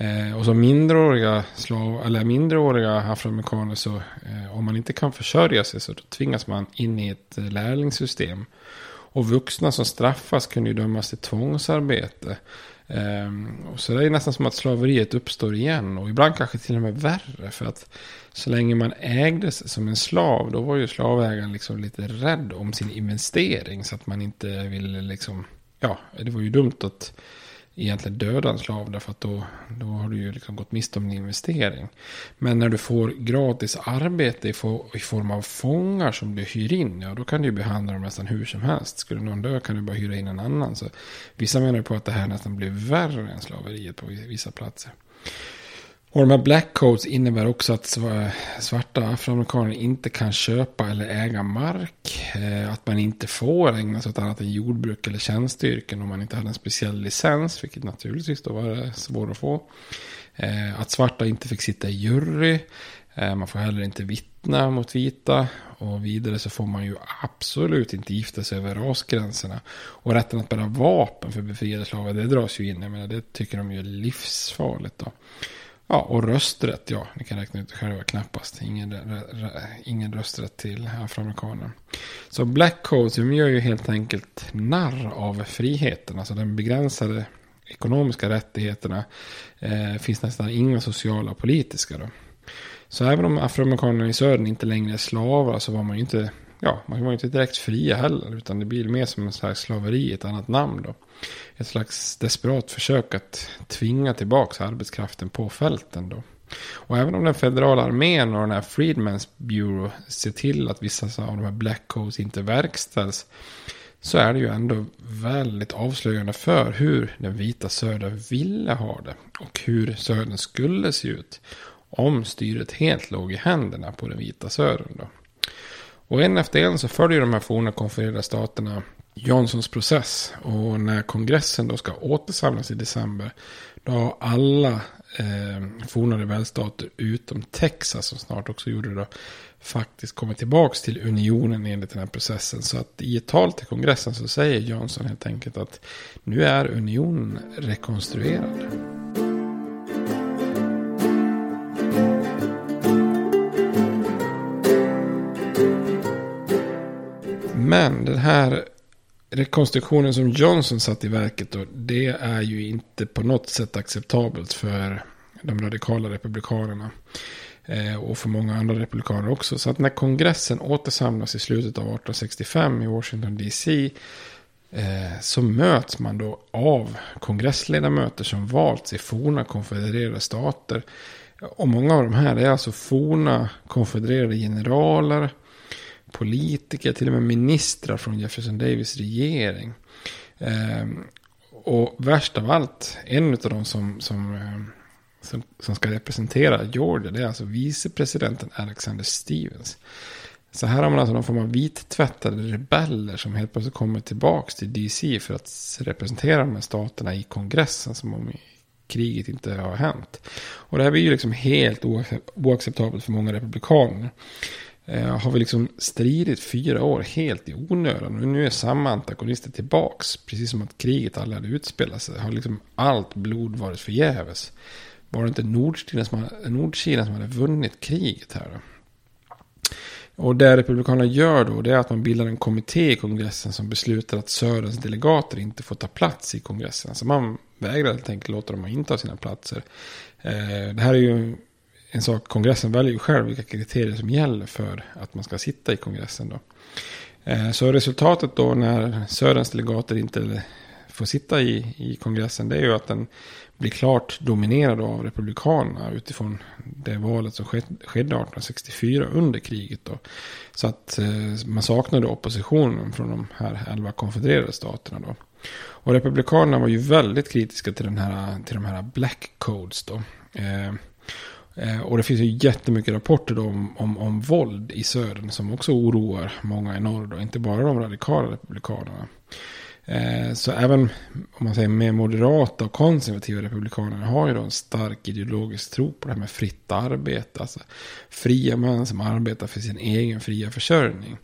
S1: Eh, och som mindreåriga, slav, eller mindreåriga afroamerikaner så eh, om man inte kan försörja sig så tvingas man in i ett eh, lärlingssystem. Och vuxna som straffas kunde ju dömas till tvångsarbete. Ehm, och så det är nästan som att slaveriet uppstår igen. Och ibland kanske till och med värre. För att så länge man ägdes som en slav. Då var ju slavägaren liksom lite rädd om sin investering. Så att man inte ville liksom. Ja, det var ju dumt att egentligen döda en slav. Därför att då, då har du ju liksom gått miste om en investering. Men när du får gratis arbete i, for, i form av fångar som du hyr in. Ja, då kan du ju behandla dem nästan hur som helst. Skulle någon dö kan du bara hyra in en annan. Så vissa menar på att det här nästan blir värre än slaveriet på vissa platser. Och de här black codes innebär också att svarta afroamerikaner inte kan köpa eller äga mark. Eh, att man inte får ägna sig åt annat än jordbruk eller tjänsteyrken om man inte hade en speciell licens. Vilket naturligtvis då var svårt att få. Eh, att svarta inte fick sitta i jury. Eh, man får heller inte vittna mot vita. Och vidare så får man ju absolut inte gifta sig över rasgränserna. Och rätten att bära vapen för befriade slavar, det dras ju in. Jag menar, det tycker de ju är livsfarligt då. Ja, och rösträtt, ja, ni kan räkna ut det själva, knappast. Ingen, ingen rösträtt till afroamerikaner. Så Black Codes, de gör ju helt enkelt narr av friheten, alltså den begränsade ekonomiska rättigheterna. Eh, finns nästan inga sociala och politiska då. Så även om afroamerikanerna i södern inte längre är slavar så var man ju inte, ja, man var ju inte direkt fria heller. Utan det blir mer som en slags slaveri, ett annat namn då ett slags desperat försök att tvinga tillbaka arbetskraften på fälten då. Och även om den federala armén och den här Freedmen's Bureau ser till att vissa av de här Black Codes inte verkställs. Så är det ju ändå väldigt avslöjande för hur den vita södern ville ha det. Och hur södern skulle se ut. Om styret helt låg i händerna på den vita södern då. Och en efter en så följer de här forna konfedererade staterna Johnsons process. Och när kongressen då ska återsamlas i december. Då har alla eh, forna rebellstater utom Texas som snart också gjorde det då. Faktiskt kommit tillbaka till unionen enligt den här processen. Så att i ett tal till kongressen så säger Johnson helt enkelt att nu är unionen rekonstruerad. Men den här rekonstruktionen som Johnson satt i verket då, det är ju inte på något sätt acceptabelt för de radikala republikanerna. Eh, och för många andra republikaner också. Så att när kongressen återsamlas i slutet av 1865 i Washington DC. Eh, så möts man då av kongressledamöter som valts i forna konfedererade stater. Och många av de här är alltså forna konfedererade generaler politiker, till och med ministrar från Jefferson Davis regering. Ehm, och värst av allt, en av dem som, som, ehm, som, som, ska representera Georgia, det är alltså vicepresidenten Alexander Stevens. Så här har man alltså någon form av vittvättade rebeller som helt plötsligt kommer tillbaka till DC för att representera de här staterna i kongressen som om kriget inte har hänt. Och det här blir ju liksom helt oacceptabelt för många republikaner. Eh, har vi liksom stridit fyra år helt i onödan. Och nu är samma antagonister tillbaks. Precis som att kriget aldrig hade utspelat sig. Har liksom allt blod varit förgäves. Var det inte Nordkina som, hade, Nordkina som hade vunnit kriget här då? Och det Republikanerna gör då, det är att man bildar en kommitté i kongressen som beslutar att Sörens delegater inte får ta plats i kongressen. Så man vägrar helt enkelt låta dem inta sina platser. Eh, det här är ju en sak, kongressen väljer ju själv vilka kriterier som gäller för att man ska sitta i kongressen. Då. Eh, så resultatet då när Sörens delegater inte får sitta i, i kongressen det är ju att den blir klart dominerad av republikanerna utifrån det valet som skedde 1864 under kriget. Då. Så att eh, man saknade oppositionen från de här elva konfedererade staterna. Då. Och republikanerna var ju väldigt kritiska till, den här, till de här black codes. Då. Eh, Eh, och det finns ju jättemycket rapporter då om, om, om våld i södern som också oroar många i norr. Då. Inte bara de radikala republikanerna. Eh, så även om man säger mer moderata och konservativa republikanerna har ju då en stark ideologisk tro på det här med fritt arbete. Alltså fria män som arbetar för sin egen fria försörjning.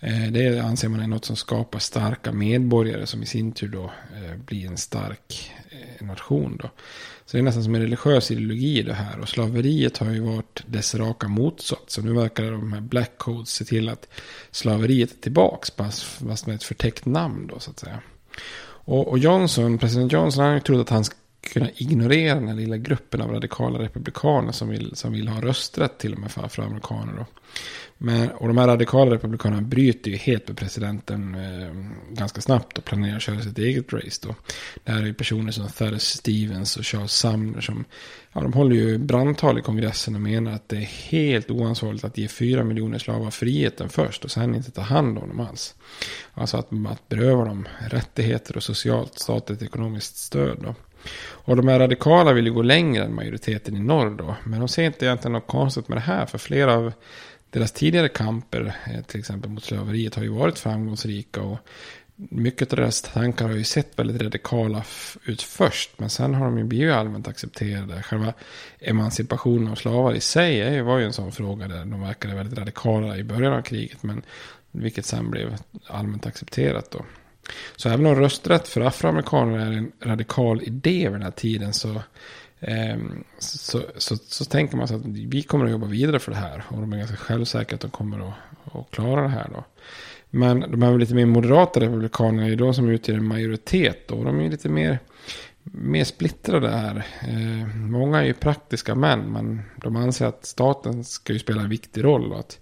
S1: Eh, det anser man är något som skapar starka medborgare som i sin tur då eh, blir en stark eh, nation. Då. Så det är nästan som en religiös ideologi det här. Och slaveriet har ju varit dess raka motsats. Så nu verkar de här black codes se till att slaveriet är tillbaks. Fast med ett förtäckt namn då så att säga. Och, och Johnson, president Johnson, han har ju trott att han kunna ignorera den här lilla gruppen av radikala republikaner som vill, som vill ha rösträtt till och med för afroamerikaner. Då. Men, och de här radikala republikanerna bryter ju helt med presidenten eh, ganska snabbt och planerar att köra sitt eget race. Då. Det här är ju personer som Thaddeus Stevens och Charles Sumner som ja, de håller ju brandtal i kongressen och menar att det är helt oansvarigt att ge fyra miljoner slavar friheten först och sen inte ta hand om dem alls. Alltså att, att beröva dem rättigheter och socialt statligt ekonomiskt stöd. Då. Och de här radikala vill ju gå längre än majoriteten i norr då. Men de ser inte egentligen något konstigt med det här. För flera av deras tidigare kamper, eh, till exempel mot slaveriet, har ju varit framgångsrika. Och mycket av deras tankar har ju sett väldigt radikala ut först. Men sen har de ju blivit allmänt accepterade. Själva emancipationen av slavar i sig var ju en sån fråga där de verkade väldigt radikala i början av kriget. Men vilket sen blev allmänt accepterat då. Så även om rösträtt för afroamerikaner är en radikal idé vid den här tiden så eh, så, så, så, tänker man sig att vi kommer att jobba vidare för det här. Och de är ganska självsäkra att de kommer att, att klara det här. Då. Men de här lite mer moderata republikanerna är ju de som utgör en majoritet. Och de är lite mer, mer splittrade här. Eh, många är ju praktiska män. Men de anser att staten ska ju spela en viktig roll. Och att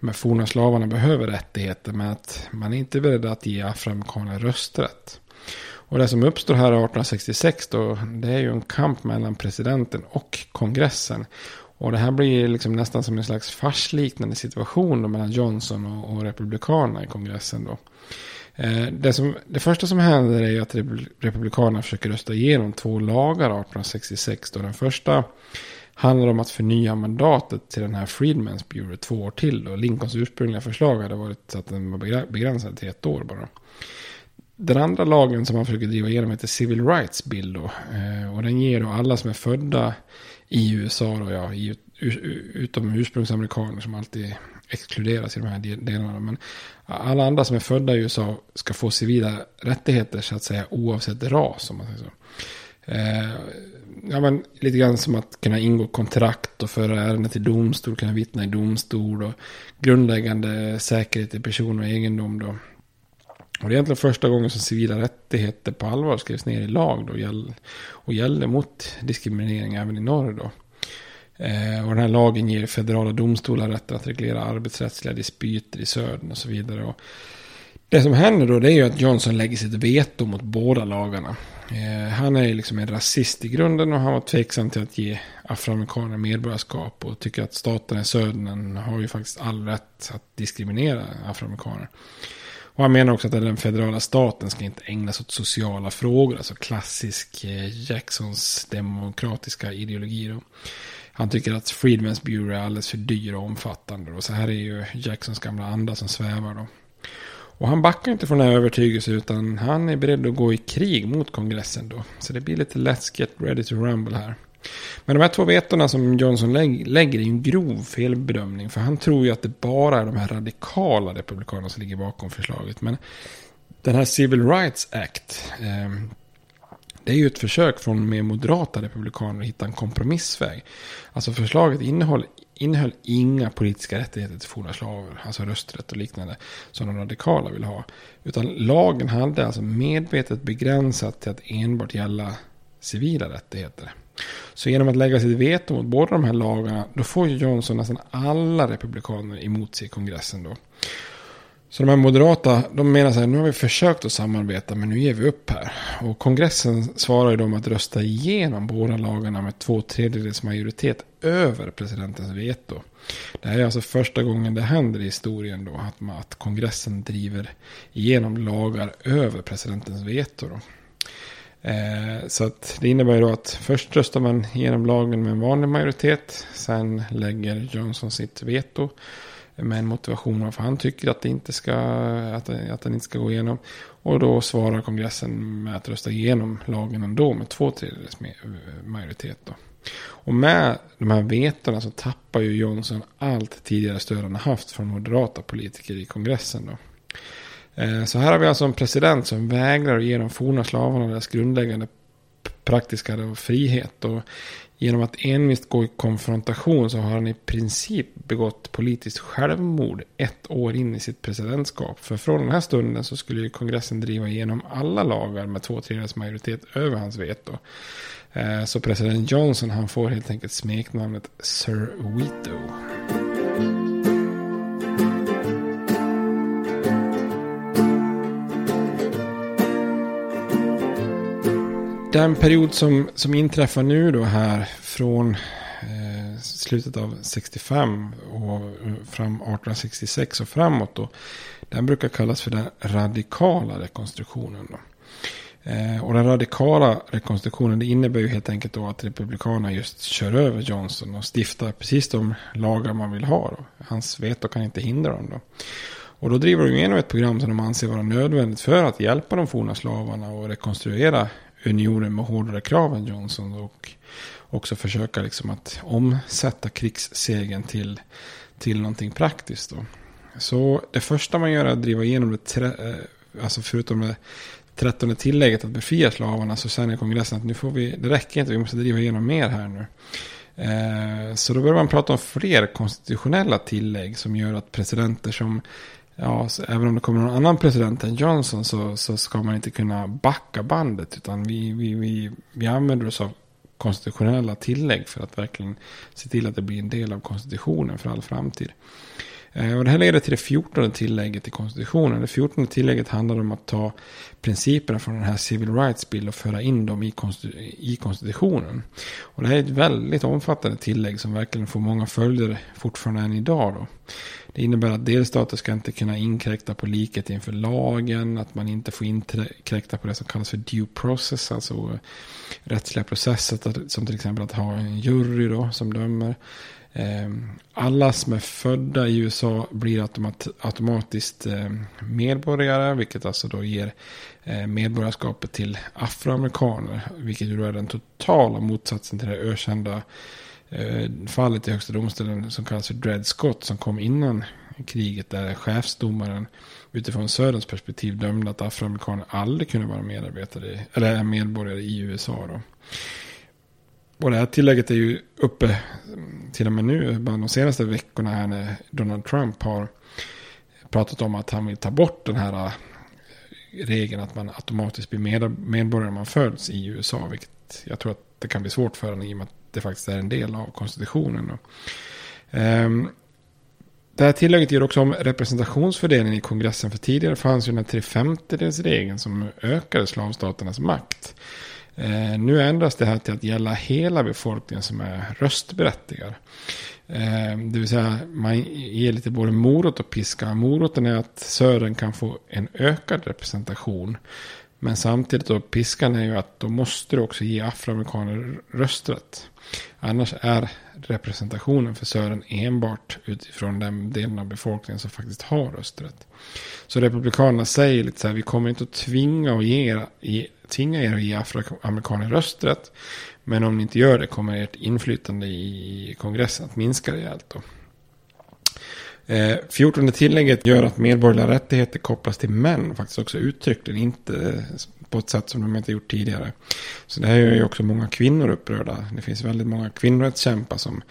S1: de här forna slavarna behöver rättigheter. Men att man är inte beredd att ge afroamerikaner rösträtt. Och det som uppstår här 1866 då, det är ju en kamp mellan presidenten och kongressen. Och det här blir liksom nästan som en slags farsliknande situation då mellan Johnson och, och republikanerna i kongressen då. Eh, det, som, det första som händer är ju att republikanerna försöker rösta igenom två lagar 1866. Då. Den första handlar om att förnya mandatet till den här Freedmen's Bureau två år till. Då. Lincolns ursprungliga förslag hade varit att den var begränsad till ett år bara. Den andra lagen som man försöker driva igenom heter Civil Rights Bill. Då. Eh, och den ger då alla som är födda i USA, då, ja, i, utom ursprungsamerikaner som alltid exkluderas i de här delarna. Men alla andra som är födda i USA ska få civila rättigheter så att säga oavsett ras. Om man säger så. Eh, Ja, men, lite grann som att kunna ingå kontrakt och föra ärenden till domstol, kunna vittna i domstol och grundläggande säkerhet i person och egendom. Då. Och det är egentligen första gången som civila rättigheter på allvar skrevs ner i lag då, och gällde mot diskriminering även i norr. Då. Eh, och den här lagen ger federala domstolar rätten att reglera arbetsrättsliga dispyter i södern och så vidare. Och det som händer då det är ju att Johnson lägger sitt veto mot båda lagarna. Eh, han är ju liksom en rasist i grunden och han var tveksam till att ge afroamerikaner medborgarskap och tycker att staten i södern har ju faktiskt all rätt att diskriminera afroamerikaner. Och han menar också att den federala staten ska inte ägna sig åt sociala frågor. Alltså klassisk eh, Jacksons demokratiska ideologi. Då. Han tycker att Freedmen's Bureau är alldeles för dyr och omfattande. Och så här är ju Jacksons gamla anda som svävar då. Och han backar inte från den här övertygelsen utan han är beredd att gå i krig mot kongressen då. Så det blir lite let's get ready to rumble här. Men de här två vetorna som Johnson lägger är en grov felbedömning. För han tror ju att det bara är de här radikala republikanerna som ligger bakom förslaget. Men den här Civil Rights Act. Eh, det är ju ett försök från mer moderata republikaner att hitta en kompromissväg. Alltså förslaget innehåller innehöll inga politiska rättigheter till forna slaver, alltså rösträtt och liknande, som de radikala vill ha. Utan lagen hade alltså medvetet begränsat till att enbart gälla civila rättigheter. Så genom att lägga sitt veto mot båda de här lagarna, då får ju Johnson nästan alla republikaner emot sig i kongressen då. Så de här moderata, de menar så här, nu har vi försökt att samarbeta men nu ger vi upp här. Och kongressen svarar ju då att rösta igenom båda lagarna med två tredjedels majoritet över presidentens veto. Det här är alltså första gången det händer i historien då att, man, att kongressen driver igenom lagar över presidentens veto. Då. Eh, så att det innebär ju då att först röstar man igenom lagen med en vanlig majoritet. Sen lägger Johnson sitt veto med en motivation varför han tycker att, det inte ska, att, att den inte ska gå igenom. Och då svarar kongressen med att rösta igenom lagen ändå med två tredjedels majoritet. Då. Och med de här vetorna så tappar ju Johnson allt tidigare stöd han haft från moderata politiker i kongressen. Då. Eh, så här har vi alltså en president som vägrar att ge de forna slavarna deras grundläggande praktiska frihet. Och Genom att envist gå i konfrontation så har han i princip begått politiskt självmord ett år in i sitt presidentskap. För från den här stunden så skulle ju kongressen driva igenom alla lagar med två tredjedels majoritet över hans veto. Eh, så president Johnson han får helt enkelt smeknamnet Sir Veto. Den period som, som inträffar nu då här från eh, slutet av 65 och fram 1866 och framåt då. Den brukar kallas för den radikala rekonstruktionen. Då. Eh, och den radikala rekonstruktionen det innebär ju helt enkelt då att Republikanerna just kör över Johnson och stiftar precis de lagar man vill ha. Då. Hans veto kan inte hindra dem då. Och då driver de igenom ett program som de anser vara nödvändigt för att hjälpa de forna slavarna och rekonstruera unionen med hårdare krav än Johnson. Och också försöka liksom att omsätta krigssegen till, till någonting praktiskt. Då. Så det första man gör är att driva igenom det, tre, eh, alltså förutom det trettonde tillägget att befria slavarna så säger kongressen att nu får vi, det räcker inte, vi måste driva igenom mer här nu. Eh, så då börjar man prata om fler konstitutionella tillägg som gör att presidenter som ja, även om det kommer någon annan president än Johnson så, så ska man inte kunna backa bandet. Utan vi, vi, vi, vi använder oss av konstitutionella tillägg för att verkligen se till att det blir en del av konstitutionen för all framtid. Eh, och det här leder till det fjortonde tillägget i konstitutionen. Det fjortonde tillägget handlar om att ta principerna från den här Civil Rights Bill och föra in dem i, konstitutionen. Och det här är ett väldigt omfattande tillägg som verkligen får många följder fortfarande än idag. Då. Det innebär att delstater ska inte kunna inkräkta på likhet inför lagen, att man inte får inkräkta på det som kallas för due process, alltså rättsliga processer, som till exempel att ha en jury då, som dömer. Ehm, alla som är födda i USA blir automat automatiskt ehm, medborgare, vilket alltså då ger eh, medborgarskapet till afroamerikaner, vilket ju då är den totala motsatsen till det ökända eh, fallet i högsta domstolen som kallas för Dred Scott, som kom innan kriget, där chefsdomaren utifrån Söderns perspektiv dömde att afroamerikaner aldrig kunde vara medarbetare, eller medborgare i USA. Då. Och det här tillägget är ju uppe mm, till och med nu, bara de senaste veckorna här när Donald Trump har pratat om att han vill ta bort den här äh, regeln att man automatiskt blir medborgare om man föds i USA. Vilket jag tror att det kan bli svårt för honom i och med att det faktiskt är en del av konstitutionen. Ehm, det här tillägget ger också om representationsfördelningen i kongressen. För tidigare fanns ju den här tre femtedels som ökade slavstaternas makt. Eh, nu ändras det här till att gälla hela befolkningen som är röstberättigad. Eh, det vill säga man ger lite både morot och piska. Moroten är att Sören kan få en ökad representation. Men samtidigt då piskan är ju att då måste du också ge afroamerikaner rösträtt. Annars är representationen för Sören enbart utifrån den delen av befolkningen som faktiskt har rösträtt. Så Republikanerna säger lite så här, vi kommer inte att tvinga, och ge, ge, tvinga er att ge afroamerikaner rösträtt. Men om ni inte gör det kommer ert inflytande i kongressen att minska rejält. Då. Eh, 14 tillägget gör att medborgerliga rättigheter kopplas till män faktiskt också uttryckligen, inte på ett sätt som de inte gjort tidigare. Så det här gör ju också många kvinnor upprörda. Det finns väldigt många kvinnorättskämpar som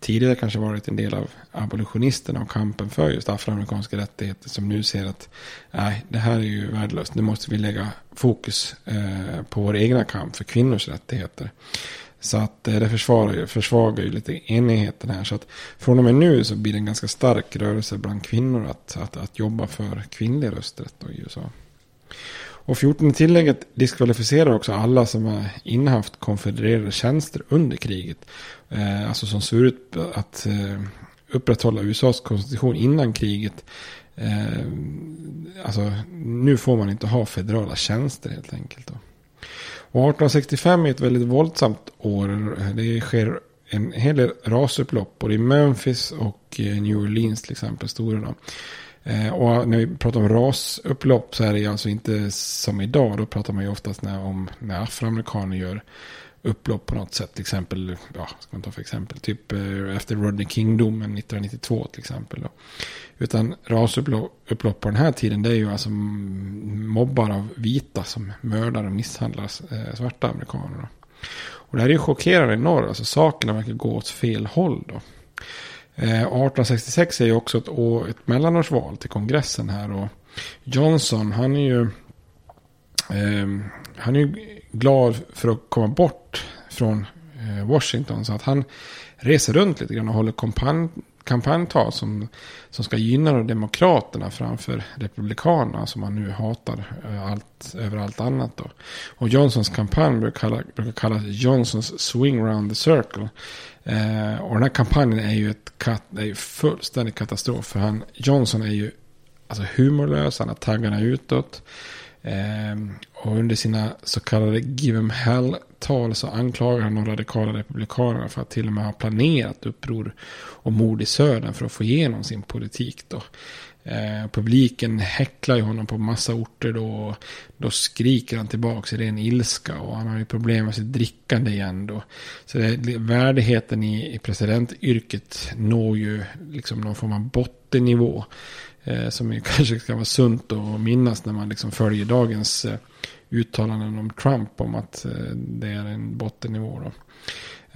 S1: tidigare kanske varit en del av abolitionisterna och kampen för just afroamerikanska rättigheter som nu ser att nej, det här är ju värdelöst. Nu måste vi lägga fokus eh, på vår egna kamp för kvinnors rättigheter. Så att eh, det försvarar, försvagar ju lite enigheten här. Så att från och med nu så blir det en ganska stark rörelse bland kvinnor att, att, att jobba för kvinnlig rösträtt i USA. Och 14 tillägget diskvalificerar också alla som har innehaft konfedererade tjänster under kriget. Eh, alltså som ser ut att eh, upprätthålla USAs konstitution innan kriget. Eh, alltså nu får man inte ha federala tjänster helt enkelt. Då. Och 1865 är ett väldigt våldsamt år. Det sker en hel del rasupplopp både i Memphis och eh, New Orleans till exempel. Stora då. Eh, och när vi pratar om rasupplopp så är det alltså inte som idag. Då pratar man ju oftast när, om när afroamerikaner gör upplopp på något sätt. Till exempel, ja, ska man ta för exempel, typ eh, efter Rodney King-domen 1992 till exempel. Då. Utan rasupplopp på den här tiden det är ju alltså mobbar av vita som mördar och misshandlar eh, svarta amerikaner. Då. Och det här är ju chockerande i norr, alltså sakerna verkar gå åt fel håll då. Eh, 1866 är ju också ett, år, ett mellanårsval till kongressen här. Och Johnson, han är ju, eh, han är ju glad för att komma bort från eh, Washington. Så att han reser runt lite grann och håller kampanj, kampanjtal som, som ska gynna Demokraterna framför Republikanerna som han nu hatar eh, allt, över allt annat. Då. Och Johnsons kampanj brukar, kalla, brukar kallas Johnsons swing round the circle. Eh, och den här kampanjen är ju ett kat, är ju fullständig katastrof. För han, Johnson är ju alltså humorlös, han har taggarna utåt. Eh, och under sina så kallade Give em Hell-tal så anklagar han de radikala republikanerna för att till och med ha planerat uppror och mord i södern för att få igenom sin politik. Då. Eh, publiken häcklar ju honom på massa orter då. Och då skriker han tillbaka i ren ilska. Och han har ju problem med sitt drickande igen då. Så det, värdigheten i, i presidentyrket når ju liksom någon form av bottennivå. Eh, som ju kanske ska vara sunt att minnas när man liksom följer dagens eh, uttalanden om Trump. Om att eh, det är en bottennivå då.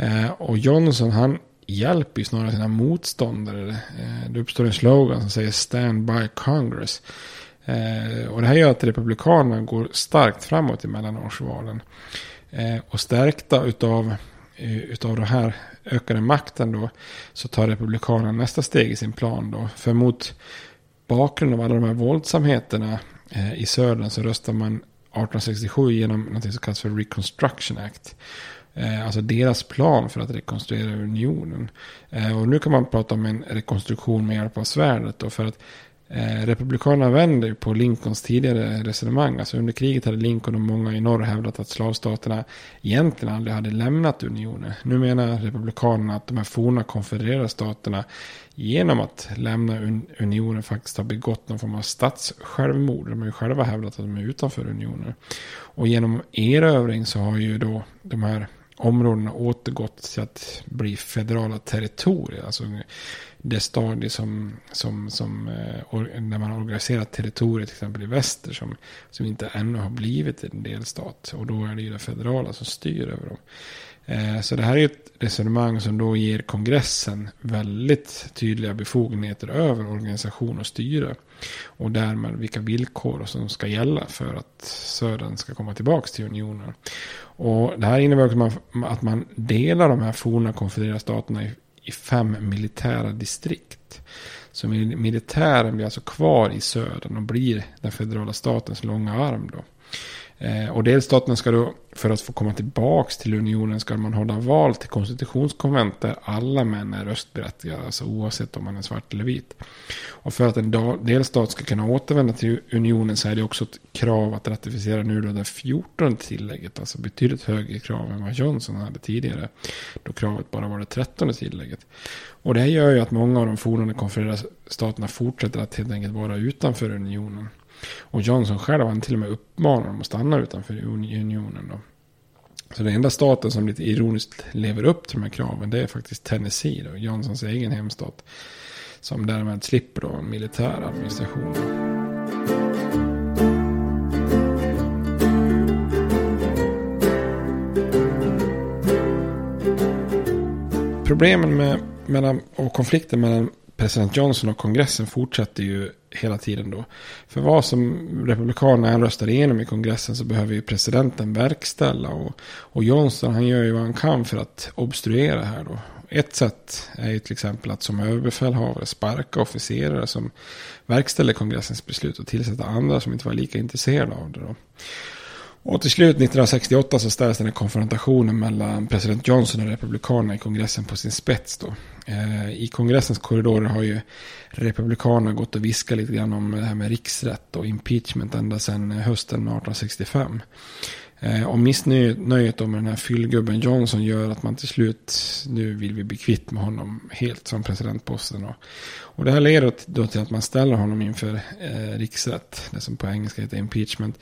S1: Eh, och Johnson han hjälper ju snarare sina motståndare. Eh, det uppstår en slogan som säger Stand by Congress. Eh, och det här gör att Republikanerna går starkt framåt i mellanårsvalen. Eh, och stärkta utav, utav den här ökade makten då så tar Republikanerna nästa steg i sin plan då. För mot bakgrund av alla de här våldsamheterna i södern så röstar man 1867 genom något som kallas för Reconstruction Act. Eh, alltså deras plan för att rekonstruera unionen. Eh, och nu kan man prata om en rekonstruktion med hjälp av svärdet. Då för att eh, Republikanerna vänder på Lincolns tidigare resonemang. Alltså under kriget hade Lincoln och många i norr hävdat att slavstaterna egentligen aldrig hade lämnat unionen. Nu menar Republikanerna att de här forna konfedererade staterna genom att lämna unionen faktiskt har begått någon form av statssjälvmord. De har ju själva hävdat att de är utanför unionen. Och genom erövring så har ju då de här områdena återgått till att bli federala territorier. Alltså det stadie som, som, som eh, när man organiserar organiserat territorier till exempel i väster som, som inte ännu har blivit en delstat. Och då är det ju det federala som styr över dem. Eh, så det här är ett resonemang som då ger kongressen väldigt tydliga befogenheter över organisation och styre. Och därmed vilka villkor som ska gälla för att Södern ska komma tillbaka till unionen. Och det här innebär också att man delar de här forna konfedererade staterna i, i fem militära distrikt. Så militären blir alltså kvar i södern och blir den federala statens långa arm då. Eh, och delstaterna ska då, för att få komma tillbaka till unionen, ska man hålla val till konstitutionskonvent där alla män är röstberättigade, alltså oavsett om man är svart eller vit. Och för att en delstat ska kunna återvända till unionen så är det också ett krav att ratificera nu då det 14 tillägget, alltså betydligt högre krav än vad Johnson hade tidigare, då kravet bara var det 13 tillägget. Och det här gör ju att många av de forna konfedererade staterna fortsätter att helt enkelt vara utanför unionen. Och Johnson själv han till och med uppmanar dem att stanna utanför unionen. Då. Så den enda staten som lite ironiskt lever upp till de här kraven det är faktiskt Tennessee, då, Johnsons egen hemstat. Som därmed slipper då militär administration. Problemen med, mellan, och konflikten mellan president Johnson och kongressen fortsätter ju hela tiden då. För vad som Republikanerna röstar igenom i kongressen så behöver ju presidenten verkställa. Och, och Johnson han gör ju vad han kan för att obstruera här då. Ett sätt är ju till exempel att som överbefälhavare sparka officerare som verkställer kongressens beslut och tillsätta andra som inte var lika intresserade av det. Då. Och till slut 1968 så ställs den här konfrontationen mellan president Johnson och republikanerna i kongressen på sin spets. Då. Eh, I kongressens korridorer har ju republikanerna gått och viskat lite grann om det här med riksrätt och impeachment ända sedan hösten 1865. Eh, och missnöjet med den här fyllgubben Johnson gör att man till slut, nu vill vi bli kvitt med honom helt som presidentposten. Och, och det här leder då till att man ställer honom inför eh, riksrätt, det som på engelska heter impeachment.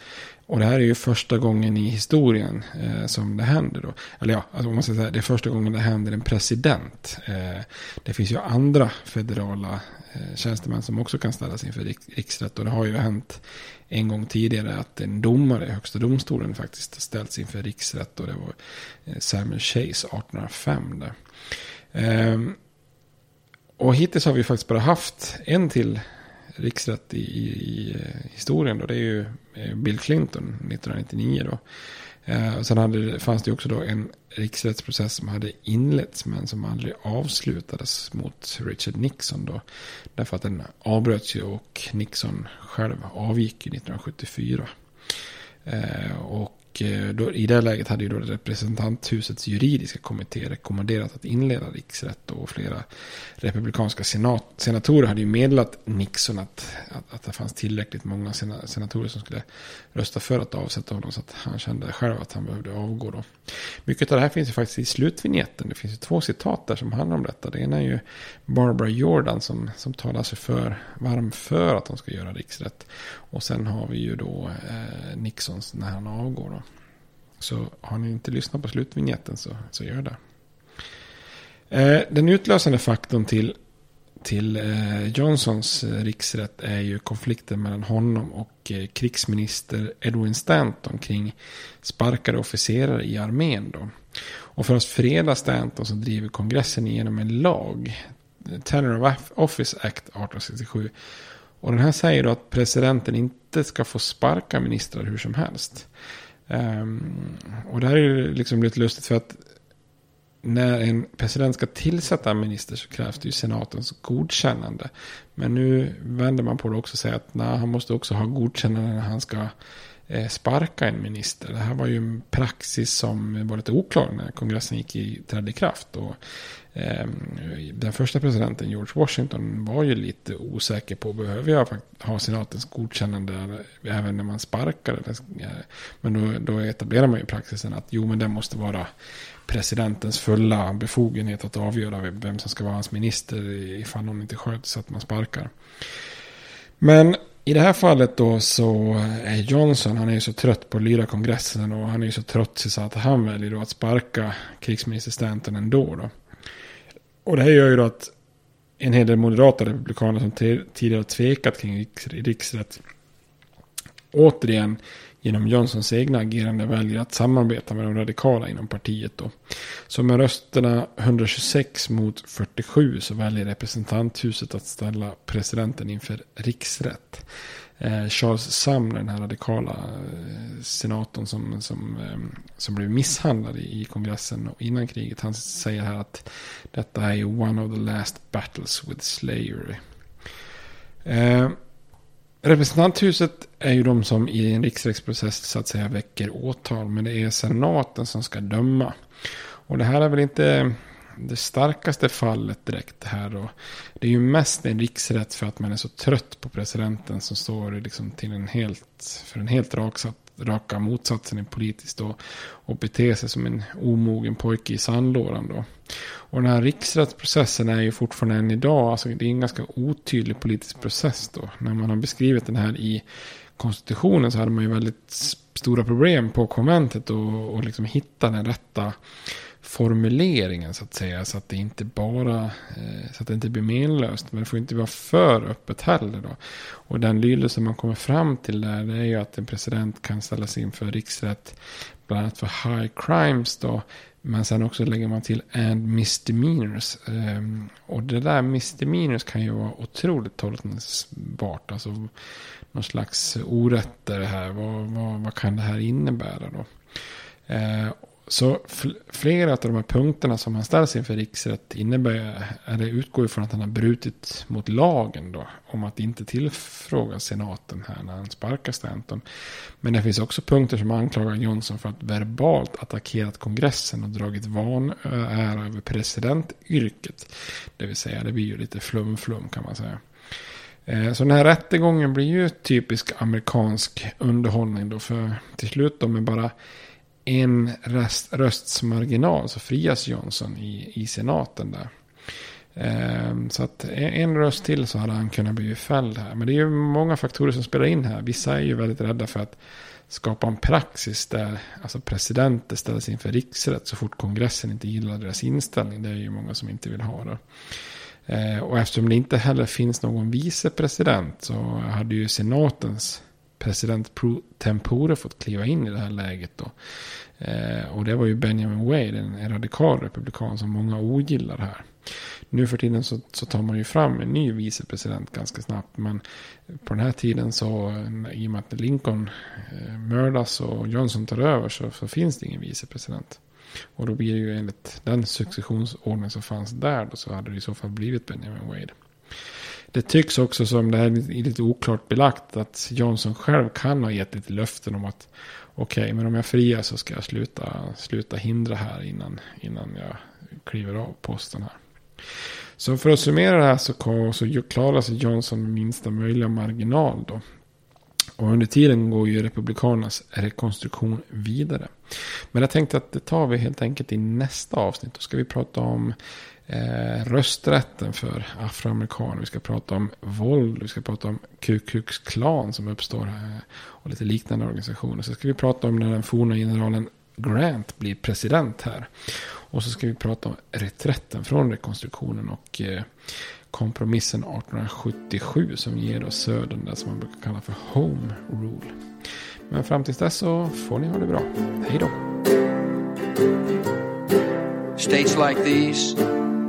S1: Och det här är ju första gången i historien eh, som det händer då. Eller ja, alltså man ska säga, det är första gången det händer en president. Eh, det finns ju andra federala eh, tjänstemän som också kan ställas inför rik riksrätt. Och det har ju hänt en gång tidigare att en domare i högsta domstolen faktiskt ställts inför riksrätt. Och det var eh, Samuel Chase 1805. Där. Ehm, och hittills har vi faktiskt bara haft en till riksrätt i, i, i eh, historien. Då. Det är ju eh, Bill Clinton 1999. Då. Eh, sen hade, fanns det också då en riksrättsprocess som hade inletts men som aldrig avslutades mot Richard Nixon. Då, därför att den avbröts ju och Nixon själv avgick 1974. Eh, och Eh, då, i det läget hade ju då representanthusets juridiska kommitté rekommenderat att inleda riksrätt. Och flera republikanska senat, senatorer hade ju meddelat Nixon att, att, att det fanns tillräckligt många senatorer som skulle rösta för att avsätta honom. Så att han kände själv att han behövde avgå då. Mycket av det här finns ju faktiskt i slutvinjetten. Det finns ju två citat där som handlar om detta. Det ena är ju Barbara Jordan som, som talar sig för, varm för att de ska göra riksrätt. Och sen har vi ju då eh, Nixons när han avgår då. Så har ni inte lyssnat på slutvinjetten så, så gör det. Eh, den utlösande faktorn till, till eh, Johnsons eh, riksrätt är ju konflikten mellan honom och eh, krigsminister Edwin Stanton kring sparkade officerare i armén. Då. Och för att freda Stanton så driver kongressen igenom en lag, Tenor of Office Act 1867. Och den här säger då att presidenten inte ska få sparka ministrar hur som helst. Um, och det här är ju liksom lite lustigt för att när en president ska tillsätta en minister så krävs det ju senatens godkännande. Men nu vänder man på det också och säger att nej, han måste också ha godkännande när han ska Eh, sparka en minister. Det här var ju en praxis som var lite oklar när kongressen gick i, trädde i kraft. Och eh, den första presidenten George Washington var ju lite osäker på behöver jag ha senatens godkännande även när man sparkar. Men då, då etablerar man ju praxisen att jo men det måste vara presidentens fulla befogenhet att avgöra vem som ska vara hans minister ifall någon inte sköts, så att man sparkar. Men i det här fallet då så är Johnson, han är ju så trött på att lyda kongressen och han är ju så trött så att han väljer då att sparka krigsminister Stanton ändå då. Och det här gör ju då att en hel del moderata republikaner som tidigare tvekat kring riksrätt återigen genom Johnsons egna agerande väljer att samarbeta med de radikala inom partiet. Då. Så med rösterna 126 mot 47 så väljer representanthuset att ställa presidenten inför riksrätt. Eh, Charles Sumner, den här radikala eh, senatorn som, som, eh, som blev misshandlad i kongressen innan kriget. Han säger här att detta är one of the last battles with slavery. Representanthuset är ju de som i en riksrättsprocess så att säga väcker åtal. Men det är senaten som ska döma. Och det här är väl inte det starkaste fallet direkt här. då. det är ju mest en riksrätt för att man är så trött på presidenten som står liksom till en helt, för en helt raksatt, raka motsatsen i politiskt och, och bete sig som en omogen pojke i sandlådan då. Och den här riksrättsprocessen är ju fortfarande än idag, alltså det är en ganska otydlig politisk process då. När man har beskrivit den här i konstitutionen så hade man ju väldigt stora problem på konventet och, och liksom hitta den rätta formuleringen så att säga. Så att det inte bara eh, så att det inte blir menlöst. Men det får inte vara för öppet heller. Då. Och den lydelse man kommer fram till där det är ju att en president kan ställas inför riksrätt. Bland annat för high crimes då. Men sen också lägger man till and misdemeanors. Ehm, och det där misdemeanors kan ju vara otroligt tolkningsbart. Alltså någon slags orätter här. Vad, vad, vad kan det här innebära då? Ehm, så flera av de här punkterna som han ställs inför riksrätt innebär, eller utgår ifrån att han har brutit mot lagen då. Om att inte tillfråga senaten här när han sparkar Stanton. Men det finns också punkter som anklagar Johnson för att verbalt attackerat kongressen och dragit vanära över presidentyrket. Det vill säga det blir ju lite flum-flum kan man säga. Eh, så den här rättegången blir ju typisk amerikansk underhållning då. För till slut då med bara en röst, rösts marginal så frias Johnson i, i senaten där. Ehm, så att en röst till så hade han kunnat bli fälld här. Men det är ju många faktorer som spelar in här. Vissa är ju väldigt rädda för att skapa en praxis där alltså presidenter ställs inför riksrätt så fort kongressen inte gillar deras inställning. Det är ju många som inte vill ha det. Ehm, och eftersom det inte heller finns någon vicepresident så hade ju senatens president pro tempore fått kliva in i det här läget då. Eh, och det var ju Benjamin Wade, en radikal republikan som många ogillar här. Nu för tiden så, så, tar man ju fram en ny vicepresident ganska snabbt. Men på den här tiden så, i och med att Lincoln eh, mördas och Johnson tar över så, så, finns det ingen vicepresident. Och då blir det ju enligt den successionsordning som fanns där då så hade det i så fall blivit Benjamin Wade. Det tycks också som det här är lite oklart belagt att Johnson själv kan ha gett lite löften om att okej, okay, men om jag friar så ska jag sluta, sluta hindra här innan, innan jag kliver av posten här. Så för att summera det här så, kom, så klarar sig Johnson med minsta möjliga marginal då. Och under tiden går ju Republikanernas rekonstruktion vidare. Men jag tänkte att det tar vi helt enkelt i nästa avsnitt. Då ska vi prata om eh, rösträtten för afroamerikaner. Vi ska prata om våld. Vi ska prata om Ku Klux Klan som uppstår här. Och lite liknande organisationer. Så ska vi prata om när den forna generalen Grant blir president här. Och så ska vi prata om reträtten från rekonstruktionen och eh, kompromissen 1877 som ger då södern, det som man brukar kalla för home rule. Men fram tills dess så får ni ha det bra. Hej då!
S4: States like these